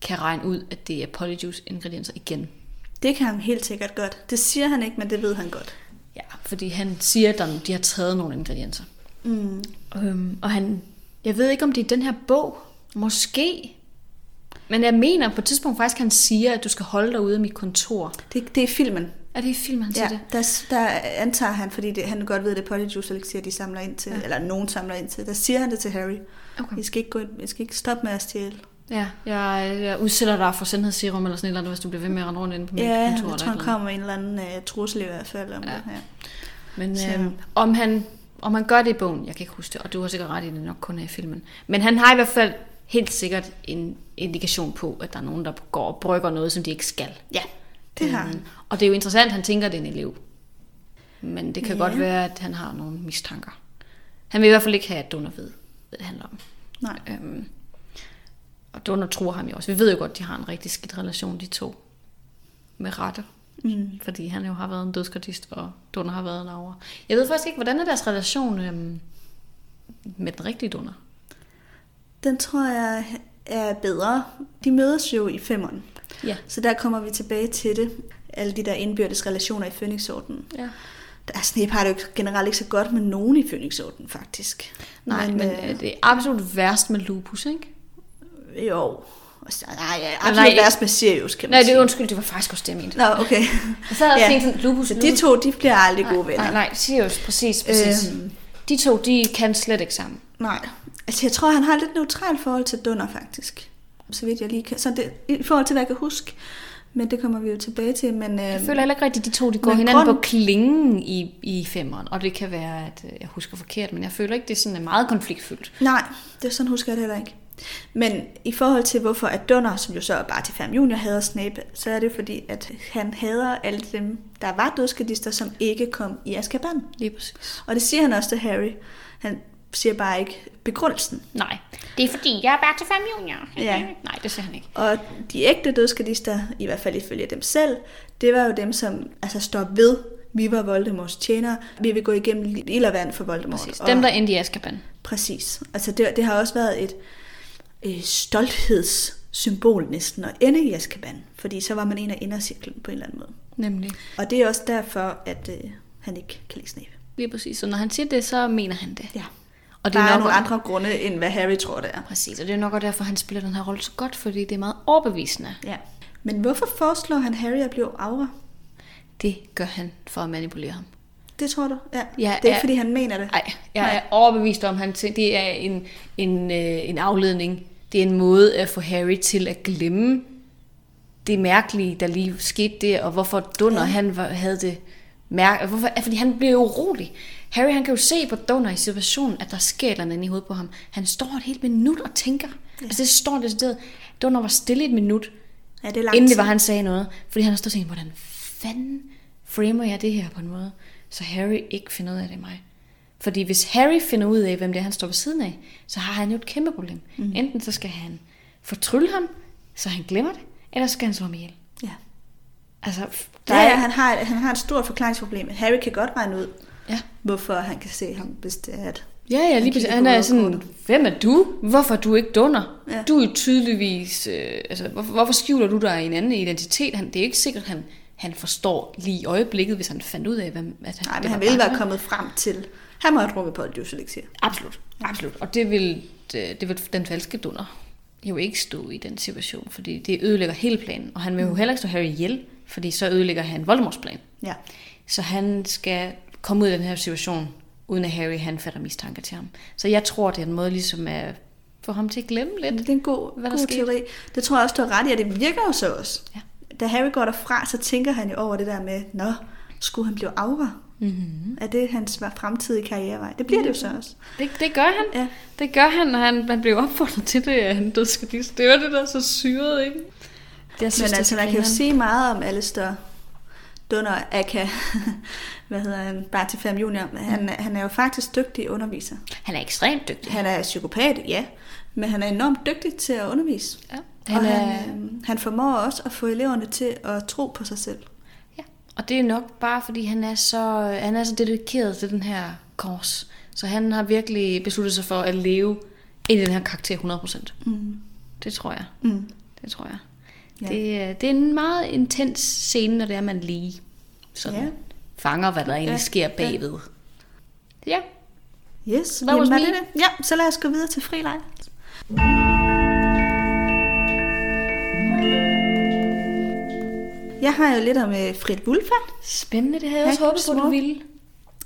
kan regne ud, at det er Polyjuice ingredienser igen. Det kan han helt sikkert godt. Det siger han ikke, men det ved han godt. Ja, fordi han siger, at de har taget nogle ingredienser. Mm. Øhm, og han, jeg ved ikke, om det er den her bog. Måske. Men jeg mener på et tidspunkt faktisk, han siger, at du skal holde dig ude af mit kontor. Det, det er filmen. Er det i film, han siger Ja, det? der, der antager han, fordi det, han godt ved, at det er Polyjuice Elixir, de samler ind til, Ja. ja. eller nogen samler ind til. Der siger han det til Harry. Okay. I skal ikke, gå ind, I skal ikke stoppe med at stjæle. Ja, jeg, jeg udsætter dig for sandhedsserum eller sådan et eller andet, hvis du bliver ved med at rende rundt inde på mit Ja, kontor. jeg eller tror, han kommer med en eller anden uh, trussel i hvert fald om Ja. ja. det her. Men øhm, om, han, om han gør det i bogen, jeg kan ikke huske det, og du har sikkert ret i det nok kun er i filmen. Men han har i hvert fald helt sikkert en indikation på, at der er nogen, der går og brygger noget, som de ikke skal. Ja, det har Øhm, han. Og det er jo interessant, at han tænker, at det er en elev. Men det kan Ja. godt være, at han har nogle mistanker. Han vil i hvert fald ikke have, at Donner ved, hvad det handler om. Nej. Øhm, og Donner tror ham jo også. Vi ved jo godt, at de har en rigtig skidt relation, de to. Med rette. Mm. Fordi han jo har været en dødskardist, og Donner har været en over. Jeg ved faktisk ikke, hvordan er deres relation øhm, med den rigtige Donner? Den tror jeg er bedre. De mødes jo i femmeren, Ja. så der kommer vi tilbage til det. Alle de der indbyrdes relationer i Phoenix-ordenen. ja. Der Snape har det jo generelt ikke så godt med nogen i Phoenix-ordenen, faktisk. Nej, men, men øh, det er absolut værst med lupus, ikke? Jo. Nej, ja, Nej, absolut værst med Sirius, kan man Nej, det er undskyld, det var faktisk også det, jeg mente. Nå, okay. Jeg sad og Ja. tænkte sådan, lupus, de to, de bliver aldrig gode venner. Nej, nej, Sirius, præcis, præcis. Øhm. De to, de kan slet ikke sammen. Nej. Altså, jeg tror, han har et lidt neutralt forhold til Dunner, faktisk. Så vidt jeg lige kan. Så det, i forhold til, hvad jeg kan huske. Men det kommer vi jo tilbage til. Men, Jeg øhm, føler heller ikke rigtigt, at de to de går hinanden grunden- på klingen i, i femmeren. Og det kan være, at øh, jeg husker forkert, men jeg føler ikke, det er sådan meget konfliktfyldt. Nej, det er sådan husker jeg det heller ikke. Men i forhold til, hvorfor at Dunner, som jo så er bare til 5 junior, hader Snape, så er det fordi, at han hader alle dem, der var dødskadister, som ikke kom i Azkaban. Lige præcis. Og det siger han også til Harry. Han siger bare ikke begrundelsen. Nej, det er fordi, jeg er bare til fem junior. Ja. Nej, det siger han ikke. Og de ægte dødskadister, i hvert fald ifølge dem selv, det var jo dem, som altså, står ved, vi var Voldemorts tjenere, vi vil gå igennem ild og vand for Voldemort. Præcis. Dem, der endte i Azkaban. Præcis. Altså det, det har også været et øh, stolthedssymbol næsten at ende i Azkaban, fordi så var man en af indercirklen på en eller anden måde. Nemlig. Og det er også derfor, at øh, han ikke kan lide Snape. Lige præcis. Så når han siger det, så mener han det. Ja. Og det er, er nok nogle andre grunde, end hvad Harry tror, det er. Præcis, og det er nok også derfor, han spiller den her rolle så godt, fordi det er meget overbevisende. Ja. Men hvorfor foreslår han Harry at blive aura? Det gør han for at manipulere ham. Det tror du? Ja. Ja, det er ikke, ja. fordi han mener det. Nej, jeg er overbevist om, at det er en, en, øh, en afledning. Det er en måde at få Harry til at glemme det mærkelige, der lige skete der, og hvorfor Dunner Ja. han var, havde det mærke. Hvorfor, fordi han blev urolig. Harry han kan jo se på Dunner i situationen, at der sker et andet inde i hovedet på ham. Han står et helt minut og tænker. Ja. Altså det står decideret. Dunner var stille et minut, Ja, det er inden det var, han sagde noget. Fordi han har stået og tænkt, hvordan fanden framer jeg det her på en måde, så Harry ikke finder ud af det mig. Fordi hvis Harry finder ud af, hvem det er, han står ved siden af, så har han jo et kæmpe problem. Mm. Enten så skal han fortrylle ham, så han glemmer det, eller så skal han slå ham ihjel. Ja. Altså, Der ja, er... han, har, han har et stort forklaringsproblem. Harry kan godt regne ud, Ja. hvorfor han kan se ham, hvis det er, at Ja, ja, lige Han præcis. Han er sådan, hvem er du? Hvorfor er du ikke dunder? Ja. Du er jo tydeligvis, øh, altså, hvorfor, hvorfor skjuler du dig i en anden identitet? Han, det er ikke sikkert, han, han forstår lige i øjeblikket, hvis han fandt ud af, hvem at Nej, men det han ville være kommet frem til, han må have drukket på et. Absolut, absolut. Og det vil, det, det vil den falske dunder jo ikke stå i den situation, fordi det ødelægger hele planen. Og han vil jo heller ikke stå Harry ihjel, fordi så ødelægger han Voldemorts plan. Ja. Så han skal komme ud af den her situation, uden at Harry han fatter mistanke til ham. Så jeg tror, det er en måde ligesom at få ham til at glemme lidt. Det er en god, Hvad der god skete. teori. Det tror jeg også, du har ret i, og det virker jo så også. Ja. Da Harry går derfra, så tænker han jo over det der med, nå, skulle han blive aura? Mm-hmm. Er det hans fremtidige karrierevej? Det bliver det jo så også. Det, det gør han. Ja. Det gør han, når han, man bliver opfordret til det, at han dødskadist. Det var det, der er så syret, ikke? Jeg Men det altså, så man kan jo sige meget om Alistair Dunner Aka, hvad hedder han, bare til 5 junior. Han, han er jo faktisk dygtig underviser. Han er ekstremt dygtig. Han er psykopat, ja, men han er enormt dygtig til at undervise. Ja. Han, og er, han, øh, han formår også at få eleverne til at tro på sig selv. Og det er nok bare, fordi han er så, han er så dedikeret til den her kors. Så han har virkelig besluttet sig for at leve ind i den her karakter 100%. Mm. Det tror jeg. Mm. Det tror jeg. Ja. Det, er- det er en meget intens scene, når det er, man lige sådan Ja. fanger, hvad der egentlig Ja. sker bagved. Ja. Yes, That was Jamen, me. det det? Ja, så lad os gå videre til frileg. Jeg har jo lidt om uh, Frit Wulfa. Spændende, det havde jeg også håbet på, du ville.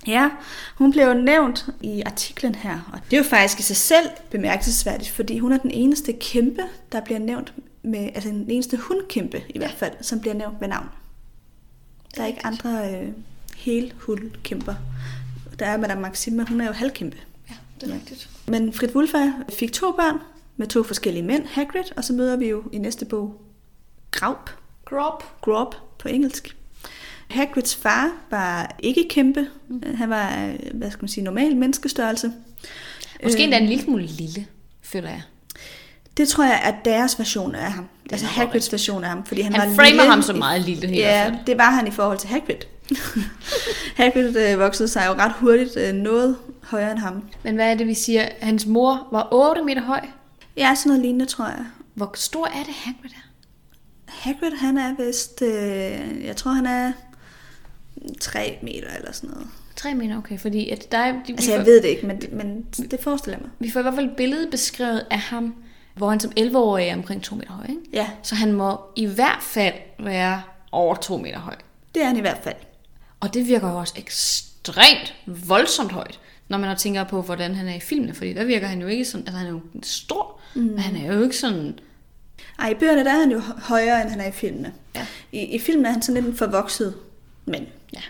Ja, hun blev jo nævnt i artiklen her, og det er jo faktisk i sig selv bemærkelsesværdigt, fordi hun er den eneste kæmpe, der bliver nævnt med, altså den eneste hundkæmpe i hvert fald, som bliver nævnt med navn. Der er ikke andre øh, hele hundkæmper. Der er Madame Maxime, hun er jo halvkæmpe. Ja, det er rigtigt. Men Frit Wulfa fik to børn med to forskellige mænd, Hagrid, og så møder vi jo i næste bog Graup, Grop. Graup på engelsk. Hagrids far var ikke kæmpe. Han var, øh, hvad skal man sige, normal menneskestørrelse. Måske Øh, endda en lille smule lille, føler jeg. Det tror jeg er deres version af ham. Altså nok Hagrids version af ham, fordi han, Han var framer lille ham så meget lille i hvert Ja, fald. det var han i forhold til Hagrid. Hagrid øh, voksede sig jo ret hurtigt øh, noget højere end ham. Men hvad er det, vi siger? Hans mor var 8 meter høj. Ja, sådan noget lignende, tror jeg. Hvor stor er det, Hagrid er? Hagrid, han er vist, øh, jeg tror han er 3 meter eller sådan noget. 3 meter, okay. Fordi at der er, vi, Altså får, jeg ved det ikke, men, men det forestiller mig. vi får i hvert fald et billede beskrevet af ham, hvor han som 11-årig er omkring 2 meter høj. Ikke? Ja, Så han må i hvert fald være over 2 meter høj. det er han i hvert fald. Og det virker jo også ekstremt voldsomt højt, når man tænker på, hvordan han er i filmene. Fordi der virker han jo ikke sådan, altså han er jo stor, mm. men han er jo ikke sådan, Ej, i bøgerne der er han jo højere, end han er i filmene. Ja. I, I filmen er han sådan lidt en forvokset mand. ja,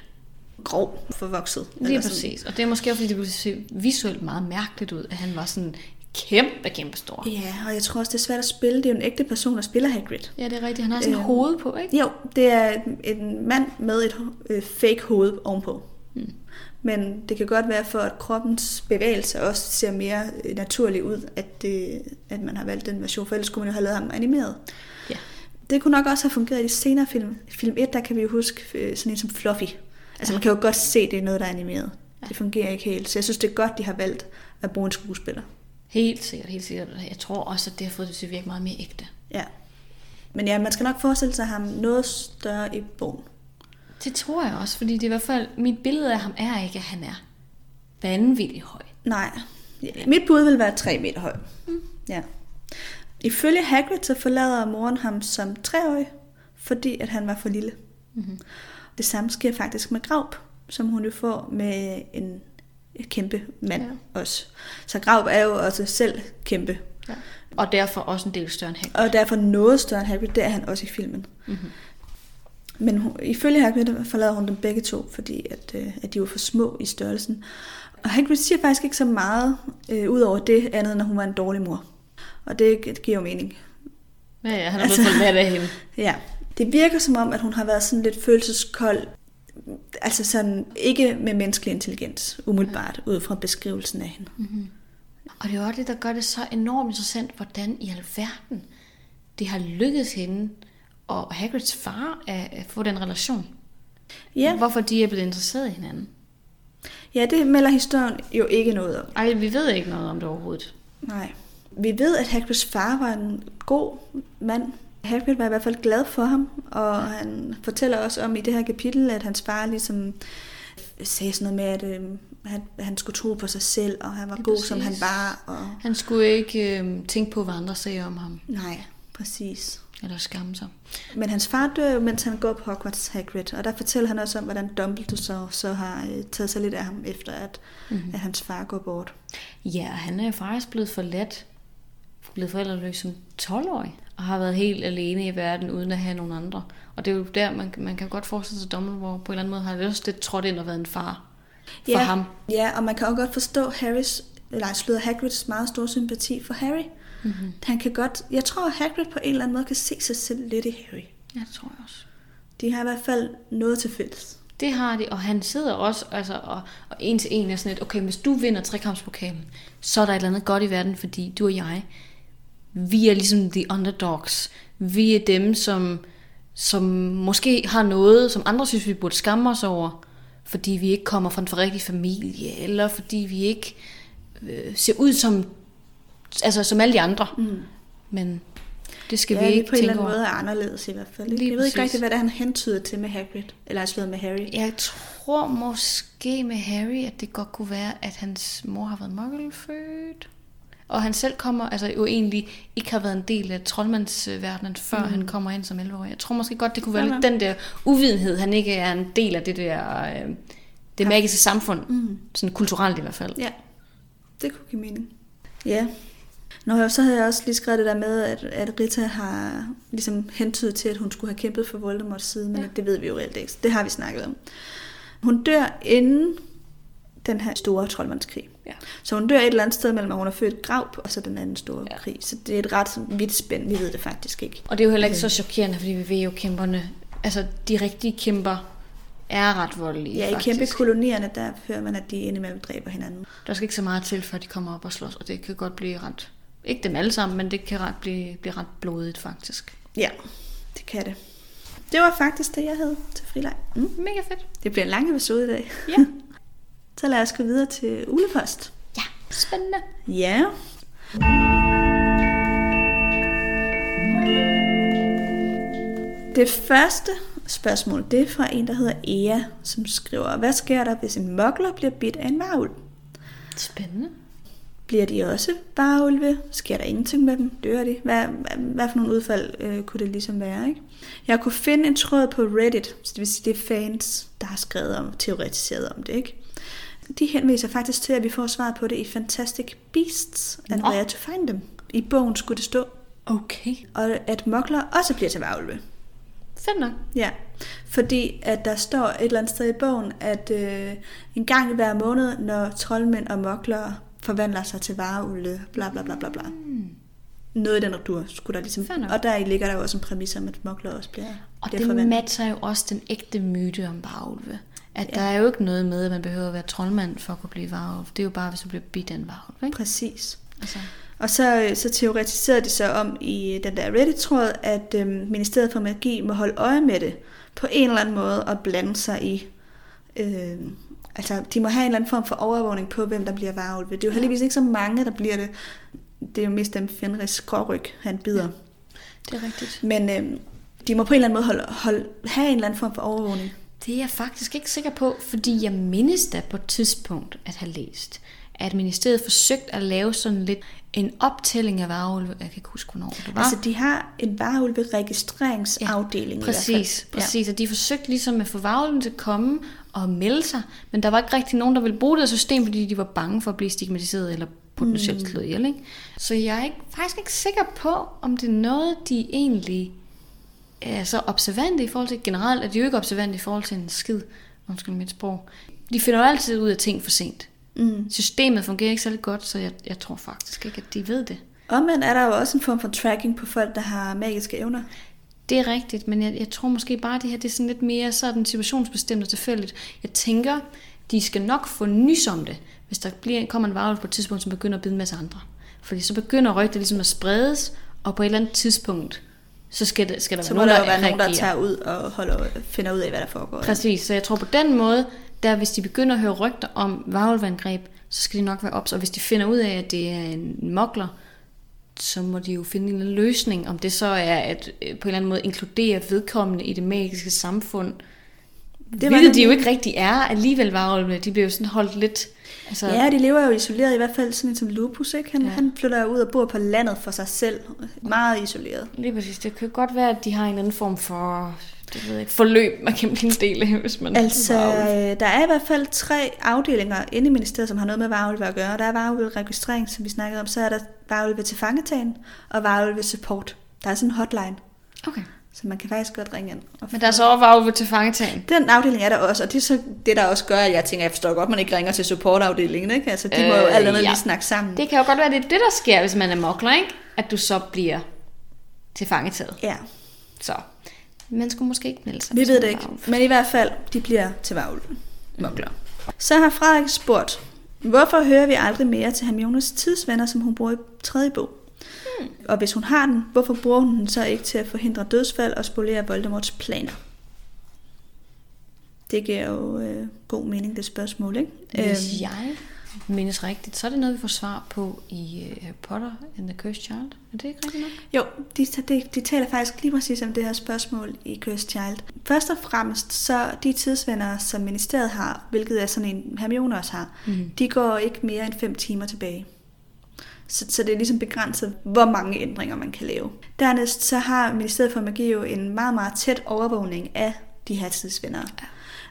Grov forvokset. lige Eller sådan. præcis. Og det er måske også, fordi det kunne se visuelt meget mærkeligt ud, at han var sådan kæmpe, kæmpe stor. Ja, og jeg tror også, det er svært at spille. Det er jo en ægte person, der spiller Hagrid. Ja, det er rigtigt. Han har sådan et Øh. hoved på, ikke? Jo, det er en mand med et øh, fake hoved ovenpå. Mm. Men det kan godt være for, at kroppens bevægelse også ser mere øh, naturlig ud, at, det, at man har valgt den version, for ellers kunne man jo have lavet ham animeret. Ja. Det kunne nok også have fungeret i de senere film. Film 1, der kan vi jo huske øh, sådan en som Fluffy. Altså man kan jo godt se, det er noget, der er animeret. Det fungerer ikke helt. Så jeg synes, det er godt, de har valgt at bruge en skuespiller. Helt sikkert, helt sikkert. Jeg tror også, at det har fået det til at virke meget mere ægte. Ja. Men ja, man skal nok forestille sig ham noget større i bogen. Det tror jeg også, fordi det er i hvert fald, mit billede af ham er ikke, at han er vanvittig høj. Nej. Mit bud vil være 3 meter høj. Mm. Ja. Ifølge Hagrid, så forlader moren ham som treårig, fordi at han var for lille. Mm-hmm. Det samme sker faktisk med Graup, som hun jo får med en kæmpe mand ja. også. Så Graup er jo også selv kæmpe. Ja. Og derfor også en del større end Hagrid. Og derfor noget større end Hagrid, det er han også i filmen. Mm-hmm. Men hun, ifølge Hagrid forlader hun dem begge to, fordi at, øh, at de var for små i størrelsen. Og Hagrid siger faktisk ikke så meget øh, ud over det andet, når hun var en dårlig mor. Og det, det giver jo mening. Ja, ja, han er Altså- blevet forladt af hende. Ja. Det virker som om, at hun har været sådan lidt følelseskold. Altså sådan, ikke med menneskelig intelligens, umiddelbart, ud fra beskrivelsen af hende. Og det er jo også det, der gør det så enormt interessant, hvordan i alverden det har lykkedes hende og Hagrids far at, at få den relation. Ja, Hvorfor de er blevet interesseret i hinanden. ja, det melder historien jo ikke noget om. Ej, vi ved ikke noget om det overhovedet. Nej. Vi ved, at Hagrids far var en god mand. Hagrid var i hvert fald glad for ham, og han fortæller også om i det her kapitel, at hans far ligesom sagde sådan noget med, at øh, han, han skulle tro på sig selv, og han var Ja, god, som han præcis. var. Og... Han skulle ikke øh, tænke på, hvad andre sagde om ham. Nej, præcis. Eller skamme sig. Men hans far dør jo, mens han går på Hogwarts Hagrid, og der fortæller han også om, hvordan Dumbledore så, så har øh, taget sig lidt af ham, efter at, mm-hmm. at hans far går bort. Ja, han er faktisk blevet forladt, blevet forældreløs som 12-årig, og har været helt alene i verden, uden at have nogen andre. Og det er jo der, man, man kan godt forestille sig, at Dumbledore på en eller anden måde har også lidt trådt ind og været en far for ja, ham. Ja, og man kan også godt forstå Harrys, eller slået Hagrids meget store sympati for Harry. Mm-hmm. Han kan godt, jeg tror, at Hagrid på en eller anden måde kan se sig selv lidt i Harry. Det tror jeg også. De har i hvert fald noget til fælles. Det har de, og han sidder også altså, og, og en til en er sådan lidt, okay, hvis du vinder trekampspokalen, så er der et eller andet godt i verden, fordi du og jeg, vi er ligesom the underdogs. Vi er dem, som, som måske har noget, som andre synes, vi burde skamme os over, fordi vi ikke kommer fra en rigtig familie, eller fordi vi ikke øh, ser ud som, altså, som alle de andre. Mm. Men det skal ja, vi ikke på en eller anden over. måde er anderledes i hvert fald. Ikke? Lige Jeg ved ikke rigtig, hvad det er, han hentyder til med Hagrid, eller slået med Harry. Jeg tror måske med Harry, at det godt kunne være, at hans mor har været muggelfødt. Og han selv kommer, altså jo egentlig ikke har været en del af troldmandsverdenen, før mm. han kommer ind som 11-årig. Jeg tror måske godt, det kunne være Ja, lidt den der uvidenhed, han ikke er en del af det der, øh, det magiske samfund, Mm. sådan kulturelt i hvert fald. Ja, det kunne give mening. Ja. Nå, og så havde jeg også lige skrevet det der med, at, at Rita har ligesom hentydet til, at hun skulle have kæmpet for Voldemorts side, men Ja. det ved vi jo reelt ikke. Det har vi snakket om. Hun dør inden den her store troldmandskrig. Ja. Så hun dør et eller andet sted mellem, at hun er født grav, og så den anden store Ja. krig. Så det er et ret vidt spænd. Vi ved det faktisk ikke. Og det er jo heller ikke så chokerende, fordi vi ved jo kæmperne, altså de rigtige kæmper er ret voldelige Ja, i faktisk. kæmpe kolonierne, der hører man, at de indimellem dræber hinanden. Der skal ikke så meget til, før de kommer op og slås, og det kan godt blive ret, ikke dem alle sammen, men det kan ret blive, blive ret blodigt faktisk. Ja, det kan det. Det var faktisk det, jeg havde til frileg. Mm. Mega fedt. Det bliver en lang episode i dag. Ja. Så lad os gå videre til ulepost. Ja, spændende. Ja. Det første spørgsmål, det er fra en, der hedder Ea, som skriver, hvad sker der, hvis en mokler bliver bidt af en varulv? Spændende. Bliver de også varulve? Sker der ingenting med dem? Dør de? Hvad, hvad, hvad for nogle udfald øh, kunne det ligesom være? Ikke? Jeg kunne finde en tråd på Reddit, så det vil sige, det er fans, der har skrevet om, teoretiseret om det. Ikke? De henviser faktisk til, at vi får svaret på det i Fantastic Beasts and. Where to Find Them. I bogen skulle det stå. Okay. Og at mokler også bliver til varulve. Fedt nok. Ja, fordi at der står et eller andet sted i bogen, at øh, en gang i hver måned, når troldmænd og moklere forvandler sig til vareulve, bla bla bla bla bla. Mm. Noget i den natur skulle der ligesom... Og der ligger der jo også en præmis om, at mokler også bliver, Og bliver det forvandlet. matcher jo også den ægte myte om varulve. At Ja. der er jo ikke noget med, at man behøver at være troldmand for at kunne blive varulv. Det er jo bare, hvis du bliver bidt af en varulv, ikke? Præcis. Altså, Og så, så teoretiserede de så om i den der Reddit-tråd, at øhm, Ministeriet for Magi må holde øje med det på en eller anden måde og blande sig i... Øh, altså, de må have en eller anden form for overvågning på, hvem der bliver varulve. Det er jo heldigvis ikke så mange, der bliver det. Det er jo mest dem Fenris skråryg, han bider. det er rigtigt. Men øh, de må på en eller anden måde holde, holde, have en eller anden form for overvågning. Det er jeg faktisk ikke sikker på, fordi jeg mindes da på et tidspunkt at have læst, at ministeriet forsøgte at lave sådan lidt en optælling af varulve. Jeg kan ikke huske, hvornår det var. Altså, de har en varulve-registreringsafdeling i hvert fald. Præcis, præcis. Og de forsøgte ligesom at få varulven til at komme og melde sig, men der var ikke rigtig nogen, der ville bruge det system, fordi de var bange for at blive stigmatiseret eller potentielt slået ihjel. Ikke? Så jeg er ikke, faktisk ikke sikker på, om det er noget, de egentlig er så observante i forhold til. Generelt er de jo ikke observante i forhold til en skid, undskyld mit sprog. De finder jo altid ud af ting for sent. Mm. Systemet fungerer ikke særlig godt, så jeg, jeg tror faktisk ikke, at de ved det. Omvendt er der jo også en form for tracking på folk, der har magiske evner. Det er rigtigt, men jeg, jeg tror måske bare, at det her det er sådan lidt mere sådan situationsbestemt og tilfældigt. Jeg tænker, de skal nok få nys om det, hvis der bliver, kommer en varulv på et tidspunkt, som begynder at bide en masse andre. Fordi så begynder rygtet ligesom at spredes, og på et eller andet tidspunkt, så skal, det, skal der Så være må nogen, der jo være nogen, der tager ud og holder, finder ud af, hvad der foregår. Præcis, så jeg tror på den måde, der hvis de begynder at høre rygter om varulvangreb, så skal de nok være ops. Og hvis de finder ud af, at det er en mokler, så må de jo finde en løsning, om det så er at øh, på en eller anden måde inkludere vedkommende i det magiske samfund. Det Hvilket de jo ikke rigtig er alligevel varulvene. De bliver jo sådan holdt lidt... Altså, Ja, de lever jo isoleret, i hvert fald sådan som Lupus, ikke? Han, Ja. han flytter jo ud og bor på landet for sig selv. Meget isoleret. Lige præcis. Det kan godt være, at de har en anden form for det ved jeg ikke, forløb, man kan blive en del af, hvis man Altså, øh, der er i hvert fald tre afdelinger inde i ministeriet, som har noget med varulve at gøre. Der er varulve registrering, som vi snakkede om. Så er der varulve til fangetagen og varulve support. Der er sådan en hotline, Okay. så man kan faktisk godt ringe ind. Og Men der er så også varulve til fangetagen. Den afdeling er der også, og det er så det, der også gør, at jeg tænker, jeg forstår godt, at man ikke ringer til supportafdelingen, ikke? Altså, de øh, må jo Øh, alt andet ja. lige snakke sammen. Det kan jo godt være, det er det, der sker, hvis man er mokler, ikke? At du så bliver til fangetaget. Ja, Så man skulle måske ikke melde sig. vi ved det ikke. varulv. Men i hvert fald, de bliver til varulve. Mokler. Så har Frederik spurgt, hvorfor hører vi aldrig mere til Hermiones tidsvenner, som hun bruger i tredje bog? Hmm. Og hvis hun har den, hvorfor bruger hun den så ikke til at forhindre dødsfald og spolere Voldemorts planer? Det giver jo øh, god mening, det spørgsmål, ikke? Hvis jeg mindes rigtigt, så er det noget, vi får svar på i uh, Harry Potter and the Cursed Child. Er det ikke rigtigt nok? Jo, de, de, de taler faktisk lige præcis om det her spørgsmål i Cursed Child. Først og fremmest, så de tidsvenner, som ministeriet har, hvilket er sådan en Hermione også har, Mhm. de går ikke mere end 5 timer tilbage. Så, så det er ligesom begrænset, hvor mange ændringer man kan lave. Dernæst så har Ministeriet for Magi jo en meget, meget tæt overvågning af de her tidsvinder. Ja.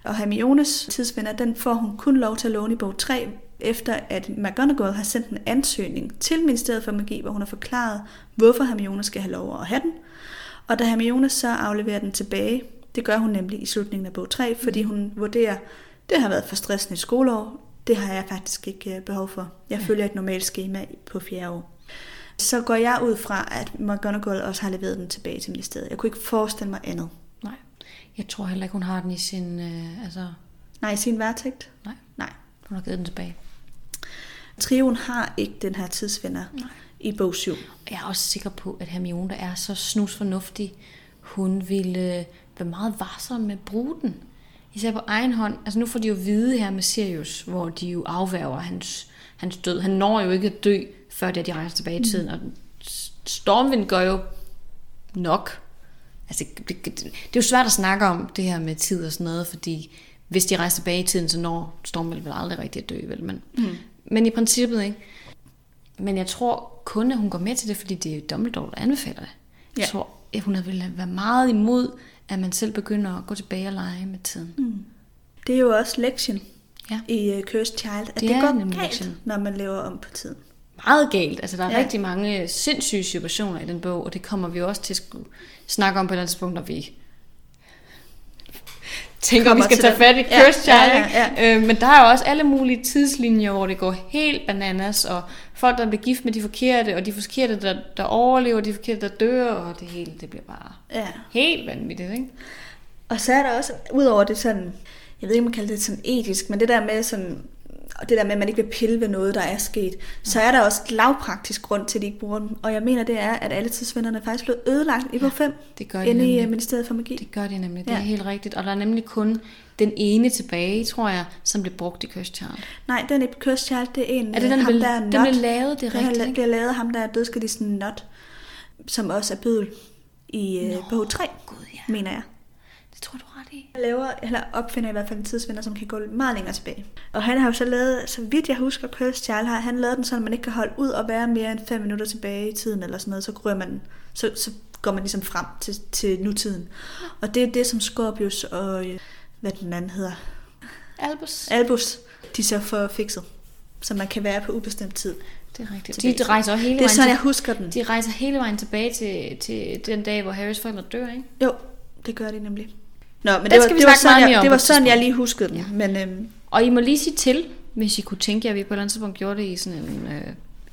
Og Hermiones tidsvinder, den får hun kun lov til at låne i bog 3, efter at McGonagall har sendt en ansøgning til Ministeriet for Magi, hvor hun har forklaret, hvorfor Hermione skal have lov at have den. Og da Hermione så afleverer den tilbage, det gør hun nemlig i slutningen af bog 3, fordi hun vurderer, det har været for stressende et skoleår, det har jeg faktisk ikke øh, behov for. Jeg følger et normalt schema på fjerde år. Så går jeg ud fra, at McGonagall også har leveret den tilbage til ministeriet. Jeg kunne ikke forestille mig andet. Nej. Jeg tror heller ikke, hun har den i sin... Øh, altså... Nej, i sin værtægt? Nej. Nej. Hun har givet den tilbage. Trioen har ikke den her tidsvinder Nej. i bog 7. Jeg er også sikker på, at Hermione, der er så snusfornuftig, hun ville være meget varsom med at bruge den. Især på egen hånd. Altså nu får de jo vide her med Sirius, hvor de jo afværger hans, hans død. Han når jo ikke at dø, før det, de rejser tilbage i tiden. Mm. Og Stormvind gør jo nok. Altså, det, det, det, er jo svært at snakke om det her med tid og sådan noget, fordi hvis de rejser tilbage i tiden, så når Stormvind vel aldrig rigtig at dø, vel? Men, mm. Men i princippet, ikke? Men jeg tror kun, at hun går med til det, fordi det er Dumbledore, der anbefaler det. Jeg Ja. tror, at hun vil være meget imod, at man selv begynder at gå tilbage og lege med tiden. Mm. Det er jo også lektien Ja. i uh, Cursed Child, at Det det, er går galt, lektien. når man laver om på tiden. Meget galt. Altså, der er ja. Rigtig mange sindssyge situationer i den bog, og det kommer vi også til at snakke om på et eller andet tidspunkt, når vi tænker, om vi skal tage fat i Ja, Cursed ja, Child. ja, ikke? Øh, men der er jo også alle mulige tidslinjer, hvor det går helt bananas, og folk, der bliver gift med de forkerte, og de forkerte, der, der overlever, de forkerte, der dør, og det hele, det bliver bare Ja. helt vanvittigt, ikke? Og så er der også, udover det sådan, jeg ved ikke, om man kalder det sådan etisk, men det der med sådan, og det der med, at man ikke vil pille ved noget, der er sket, så er der også et lavpraktisk grund til, at de ikke bruger dem. Og jeg mener, det er, at alle tidsvinderne faktisk blev ødelagt i bog 5, det gør de inde i nemlig. øh, Ministeriet for Magi. Det gør de nemlig, det Ja. er helt rigtigt. Og der er nemlig kun den ene tilbage, tror jeg, som blev brugt i Cursed Child. Nej, den er ikke Cursed Child, det er en, Er det den, ham, blev- der er den not. blev lavet, det er Den rigtigt, ikke? bliver lavet ham, der er dødskadisten Not, som også er bødel i øh, Nå, bog 3, Gud, ja. mener jeg. Det tror du ret i. Han laver, eller opfinder i hvert fald en tidsvinder, som kan gå meget længere tilbage. Og han har jo så lavet, så vidt jeg husker, Cursed Child har han lavet den sådan, at man ikke kan holde ud og være mere end 5 minutter tilbage i tiden, eller sådan noget, så, ryger man, så, så går man ligesom frem til, til nutiden. Og det er det, som Scorpius og, øh, hvad den anden hedder, Albus. Albus, de så får fikset. Så man kan være på ubestemt tid. Det er rigtigt. Tilbage De, rejser hele Det er vejen sådan, til, jeg husker den. de rejser hele vejen tilbage til, til den dag, hvor Harrys forældre dør, ikke? Jo, det gør de nemlig. Nå, men Den det var, skal vi det var sådan, jeg, om det var sådan, jeg lige huskede den. Ja. Men øhm, Og I må lige sige til, hvis I kunne tænke jer, at vi på et eller andet tidspunkt gjorde det i sådan en, øh,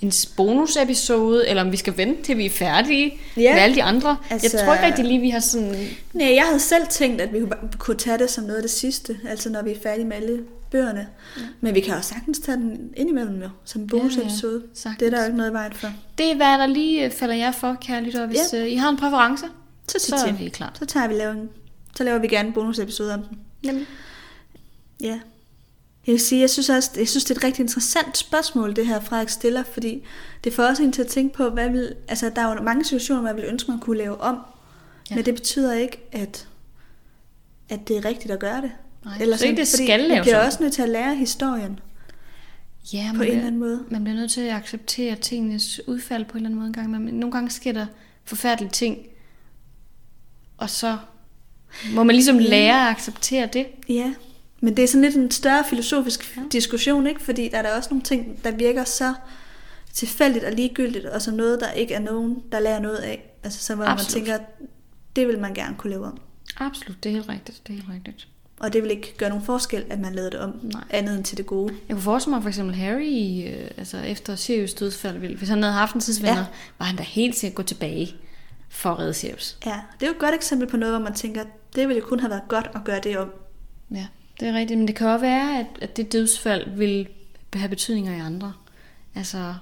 en bonusepisode, eller om vi skal vente til vi er færdige Ja. med alle de andre. Altså, jeg tror ikke rigtig lige, vi har sådan... Nej, jeg havde selv tænkt, at vi kunne- tage det som noget af det sidste, altså når vi er færdige med alle bøgerne. Ja. Men vi kan også sagtens tage den indimellem jo, som bonusepisode. sagtens. det er der jo ikke noget i vejen for. Det er, hvad der lige øh, falder jer for, kære lyttere. Hvis Ja. øh, I har en præference, Så, sig så er vi klar. så tager vi laver en, så laver vi gerne en bonusepisode om den. Nemlig. Ja. Jeg vil sige, jeg synes også, jeg synes, det er et rigtig interessant spørgsmål, det her Frederik stiller, fordi det får også en til at tænke på, hvad vil, altså der er jo mange situationer, hvor jeg vil ønske, man kunne lave om, Ja. men det betyder ikke, at, at det er rigtigt at gøre det. Nej, så ikke det skal Vi laves bliver også nødt til at lære historien Ja, på man en eller anden måde. man bliver nødt til at acceptere tingenes udfald på en eller anden måde gang. Nogle gange sker der forfærdelige ting, og så må man ligesom lære at acceptere det. Ja, men det er sådan lidt en større filosofisk ja. diskussion, ikke? Fordi der er der også nogle ting, der virker så tilfældigt og ligegyldigt, og som noget, der ikke er nogen, der lærer noget af. Altså så hvor Absolut. man tænker, det vil man gerne kunne lave om. Absolut, det er helt rigtigt. Det er helt rigtigt. Og det vil ikke gøre nogen forskel, at man lavede det om, Nej. andet end til det gode. Jeg kunne forestille mig for eksempel Harry, øh, altså efter Sirius dødsfald, hvis han havde haft en tidsvenner, ja. Var han da helt at gå tilbage for at redde Sirius. Ja, det er jo et godt eksempel på noget, hvor man tænker, det ville jo kun have været godt at gøre det om. Ja, det er rigtigt. Men det kan også være, at, at det dødsfald vil have betydninger i andre. Altså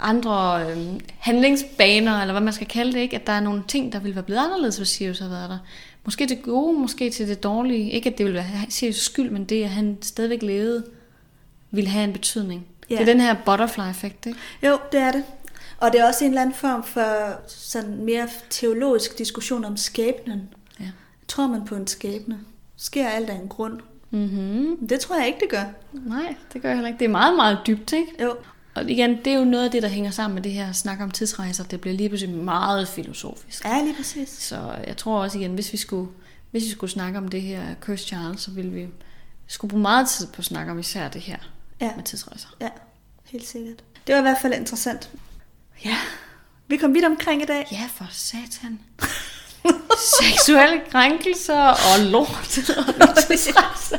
andre øh, handlingsbaner, eller hvad man skal kalde det, ikke? At der er nogle ting, der ville være blevet anderledes, hvis Sirius havde været der. Måske til det gode, måske til det dårlige. Ikke at det ville være Sirius skyld, men det, at han stadigvæk levede, ville have en betydning. Ja. Ja. Det er den her butterfly-effekt, ikke? Jo, det er det. Og det er også en eller anden form for sådan mere teologisk diskussion om skæbnen. Ja. Tror man på en skæbne? Sker alt af en grund? Mm-hmm. Det tror jeg ikke, det gør. Nej, det gør jeg heller ikke. Det er meget, meget dybt, ikke? Jo. Og igen, det er jo noget af det, der hænger sammen med det her snak om tidsrejser. Det bliver lige pludselig meget filosofisk. Ja, lige præcis. Så jeg tror også igen, hvis vi skulle, hvis vi skulle snakke om det her Cursed Child, så ville vi skulle bruge meget tid på at snakke om især det her Ja. med tidsrejser. Ja, helt sikkert. Det var i hvert fald interessant. Ja, vi kom vidt omkring i dag. Ja, for satan. Seksuelle krænkelser og lort og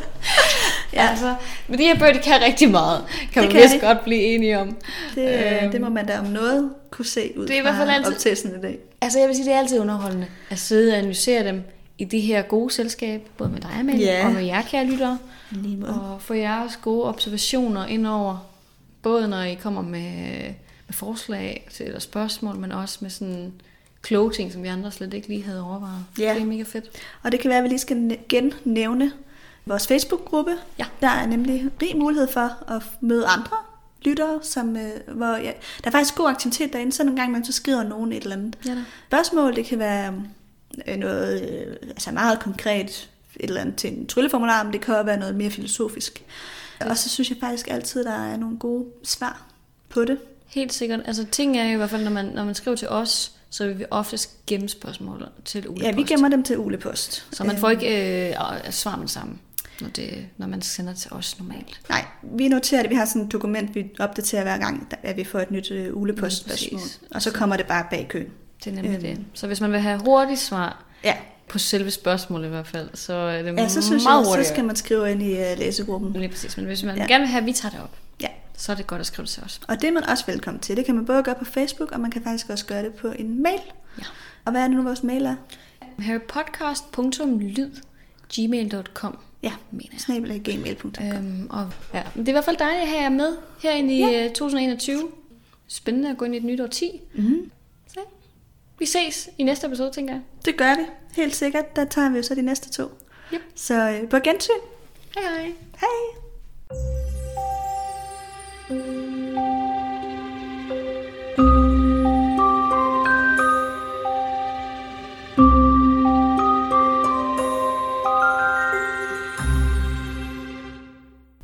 ja. altså, men de her bøger, de kan rigtig meget. Kan Det man vist godt blive enige om. Det, Øhm. øhm, det må man da om noget kunne se ud Det er i hvert fald altid- optagelsen i dag. Altså jeg vil sige, det er altid underholdende at sidde og analysere dem i det her gode selskab, både med dig, Amalie, Ja. og med jer, kære lyttere, og få jeres gode observationer ind over, både når I kommer med forslag til eller spørgsmål, men også med sådan kloge ting, som vi andre slet ikke lige havde overvejet. Ja. Det er mega fedt. Og det kan være, at vi lige skal ne- gennævne vores Facebook-gruppe. Ja. Der er nemlig rig mulighed for at møde andre lyttere, som, øh, hvor ja, der er faktisk god aktivitet derinde, så nogle gange man så skriver nogen et eller andet Ja, da. spørgsmål. Det kan være øh, noget øh, altså meget konkret, et eller andet til en trylleformular, men det kan også være noget mere filosofisk. Og så synes jeg faktisk altid, der er nogle gode svar på det. Helt sikkert. Altså ting er i hvert fald, når man, når man skriver til os, så vil vi oftest gemme spørgsmål til Ole Ja, vi gemmer dem til ulepost. Så man får ikke øh, svar med det samme, når, det, når man sender til os normalt. Nej, vi noterer det. Vi har sådan et dokument, vi opdaterer hver gang, at vi får et nyt øh, ulepostspørgsmål. præcis. Og så kommer det bare bag køen. Det er nemlig Øhm. det. Så hvis man vil have hurtigt svar, Ja, på selve spørgsmålet i hvert fald, så er det ja så synes meget jeg, så hurtigere. skal man skrive ind i uh, læsegruppen. Lige præcis, men hvis man Ja. ja. gerne vil have, at vi tager det op, Ja, så er det godt at skrive det til os. og det er man også velkommen til. Det kan man både gøre på Facebook, og man kan faktisk også gøre det på en mail. Ja. Og hvad er det nu, vores mail er? harrypodcast.lyd gmail.com Ja, mener jeg. snabel gmail.com. Øhm, og, ja, det er i hvert fald dejligt at have jer med herinde i Ja. ja. 2021. Spændende at gå ind i et nyt årti. Mm-hmm. Så vi ses i næste episode, tænker jeg. Det gør vi. Helt sikkert. Der tager vi jo så de næste to. Yep. Så øh, på gensyn. Hej hej. Hej. thank you.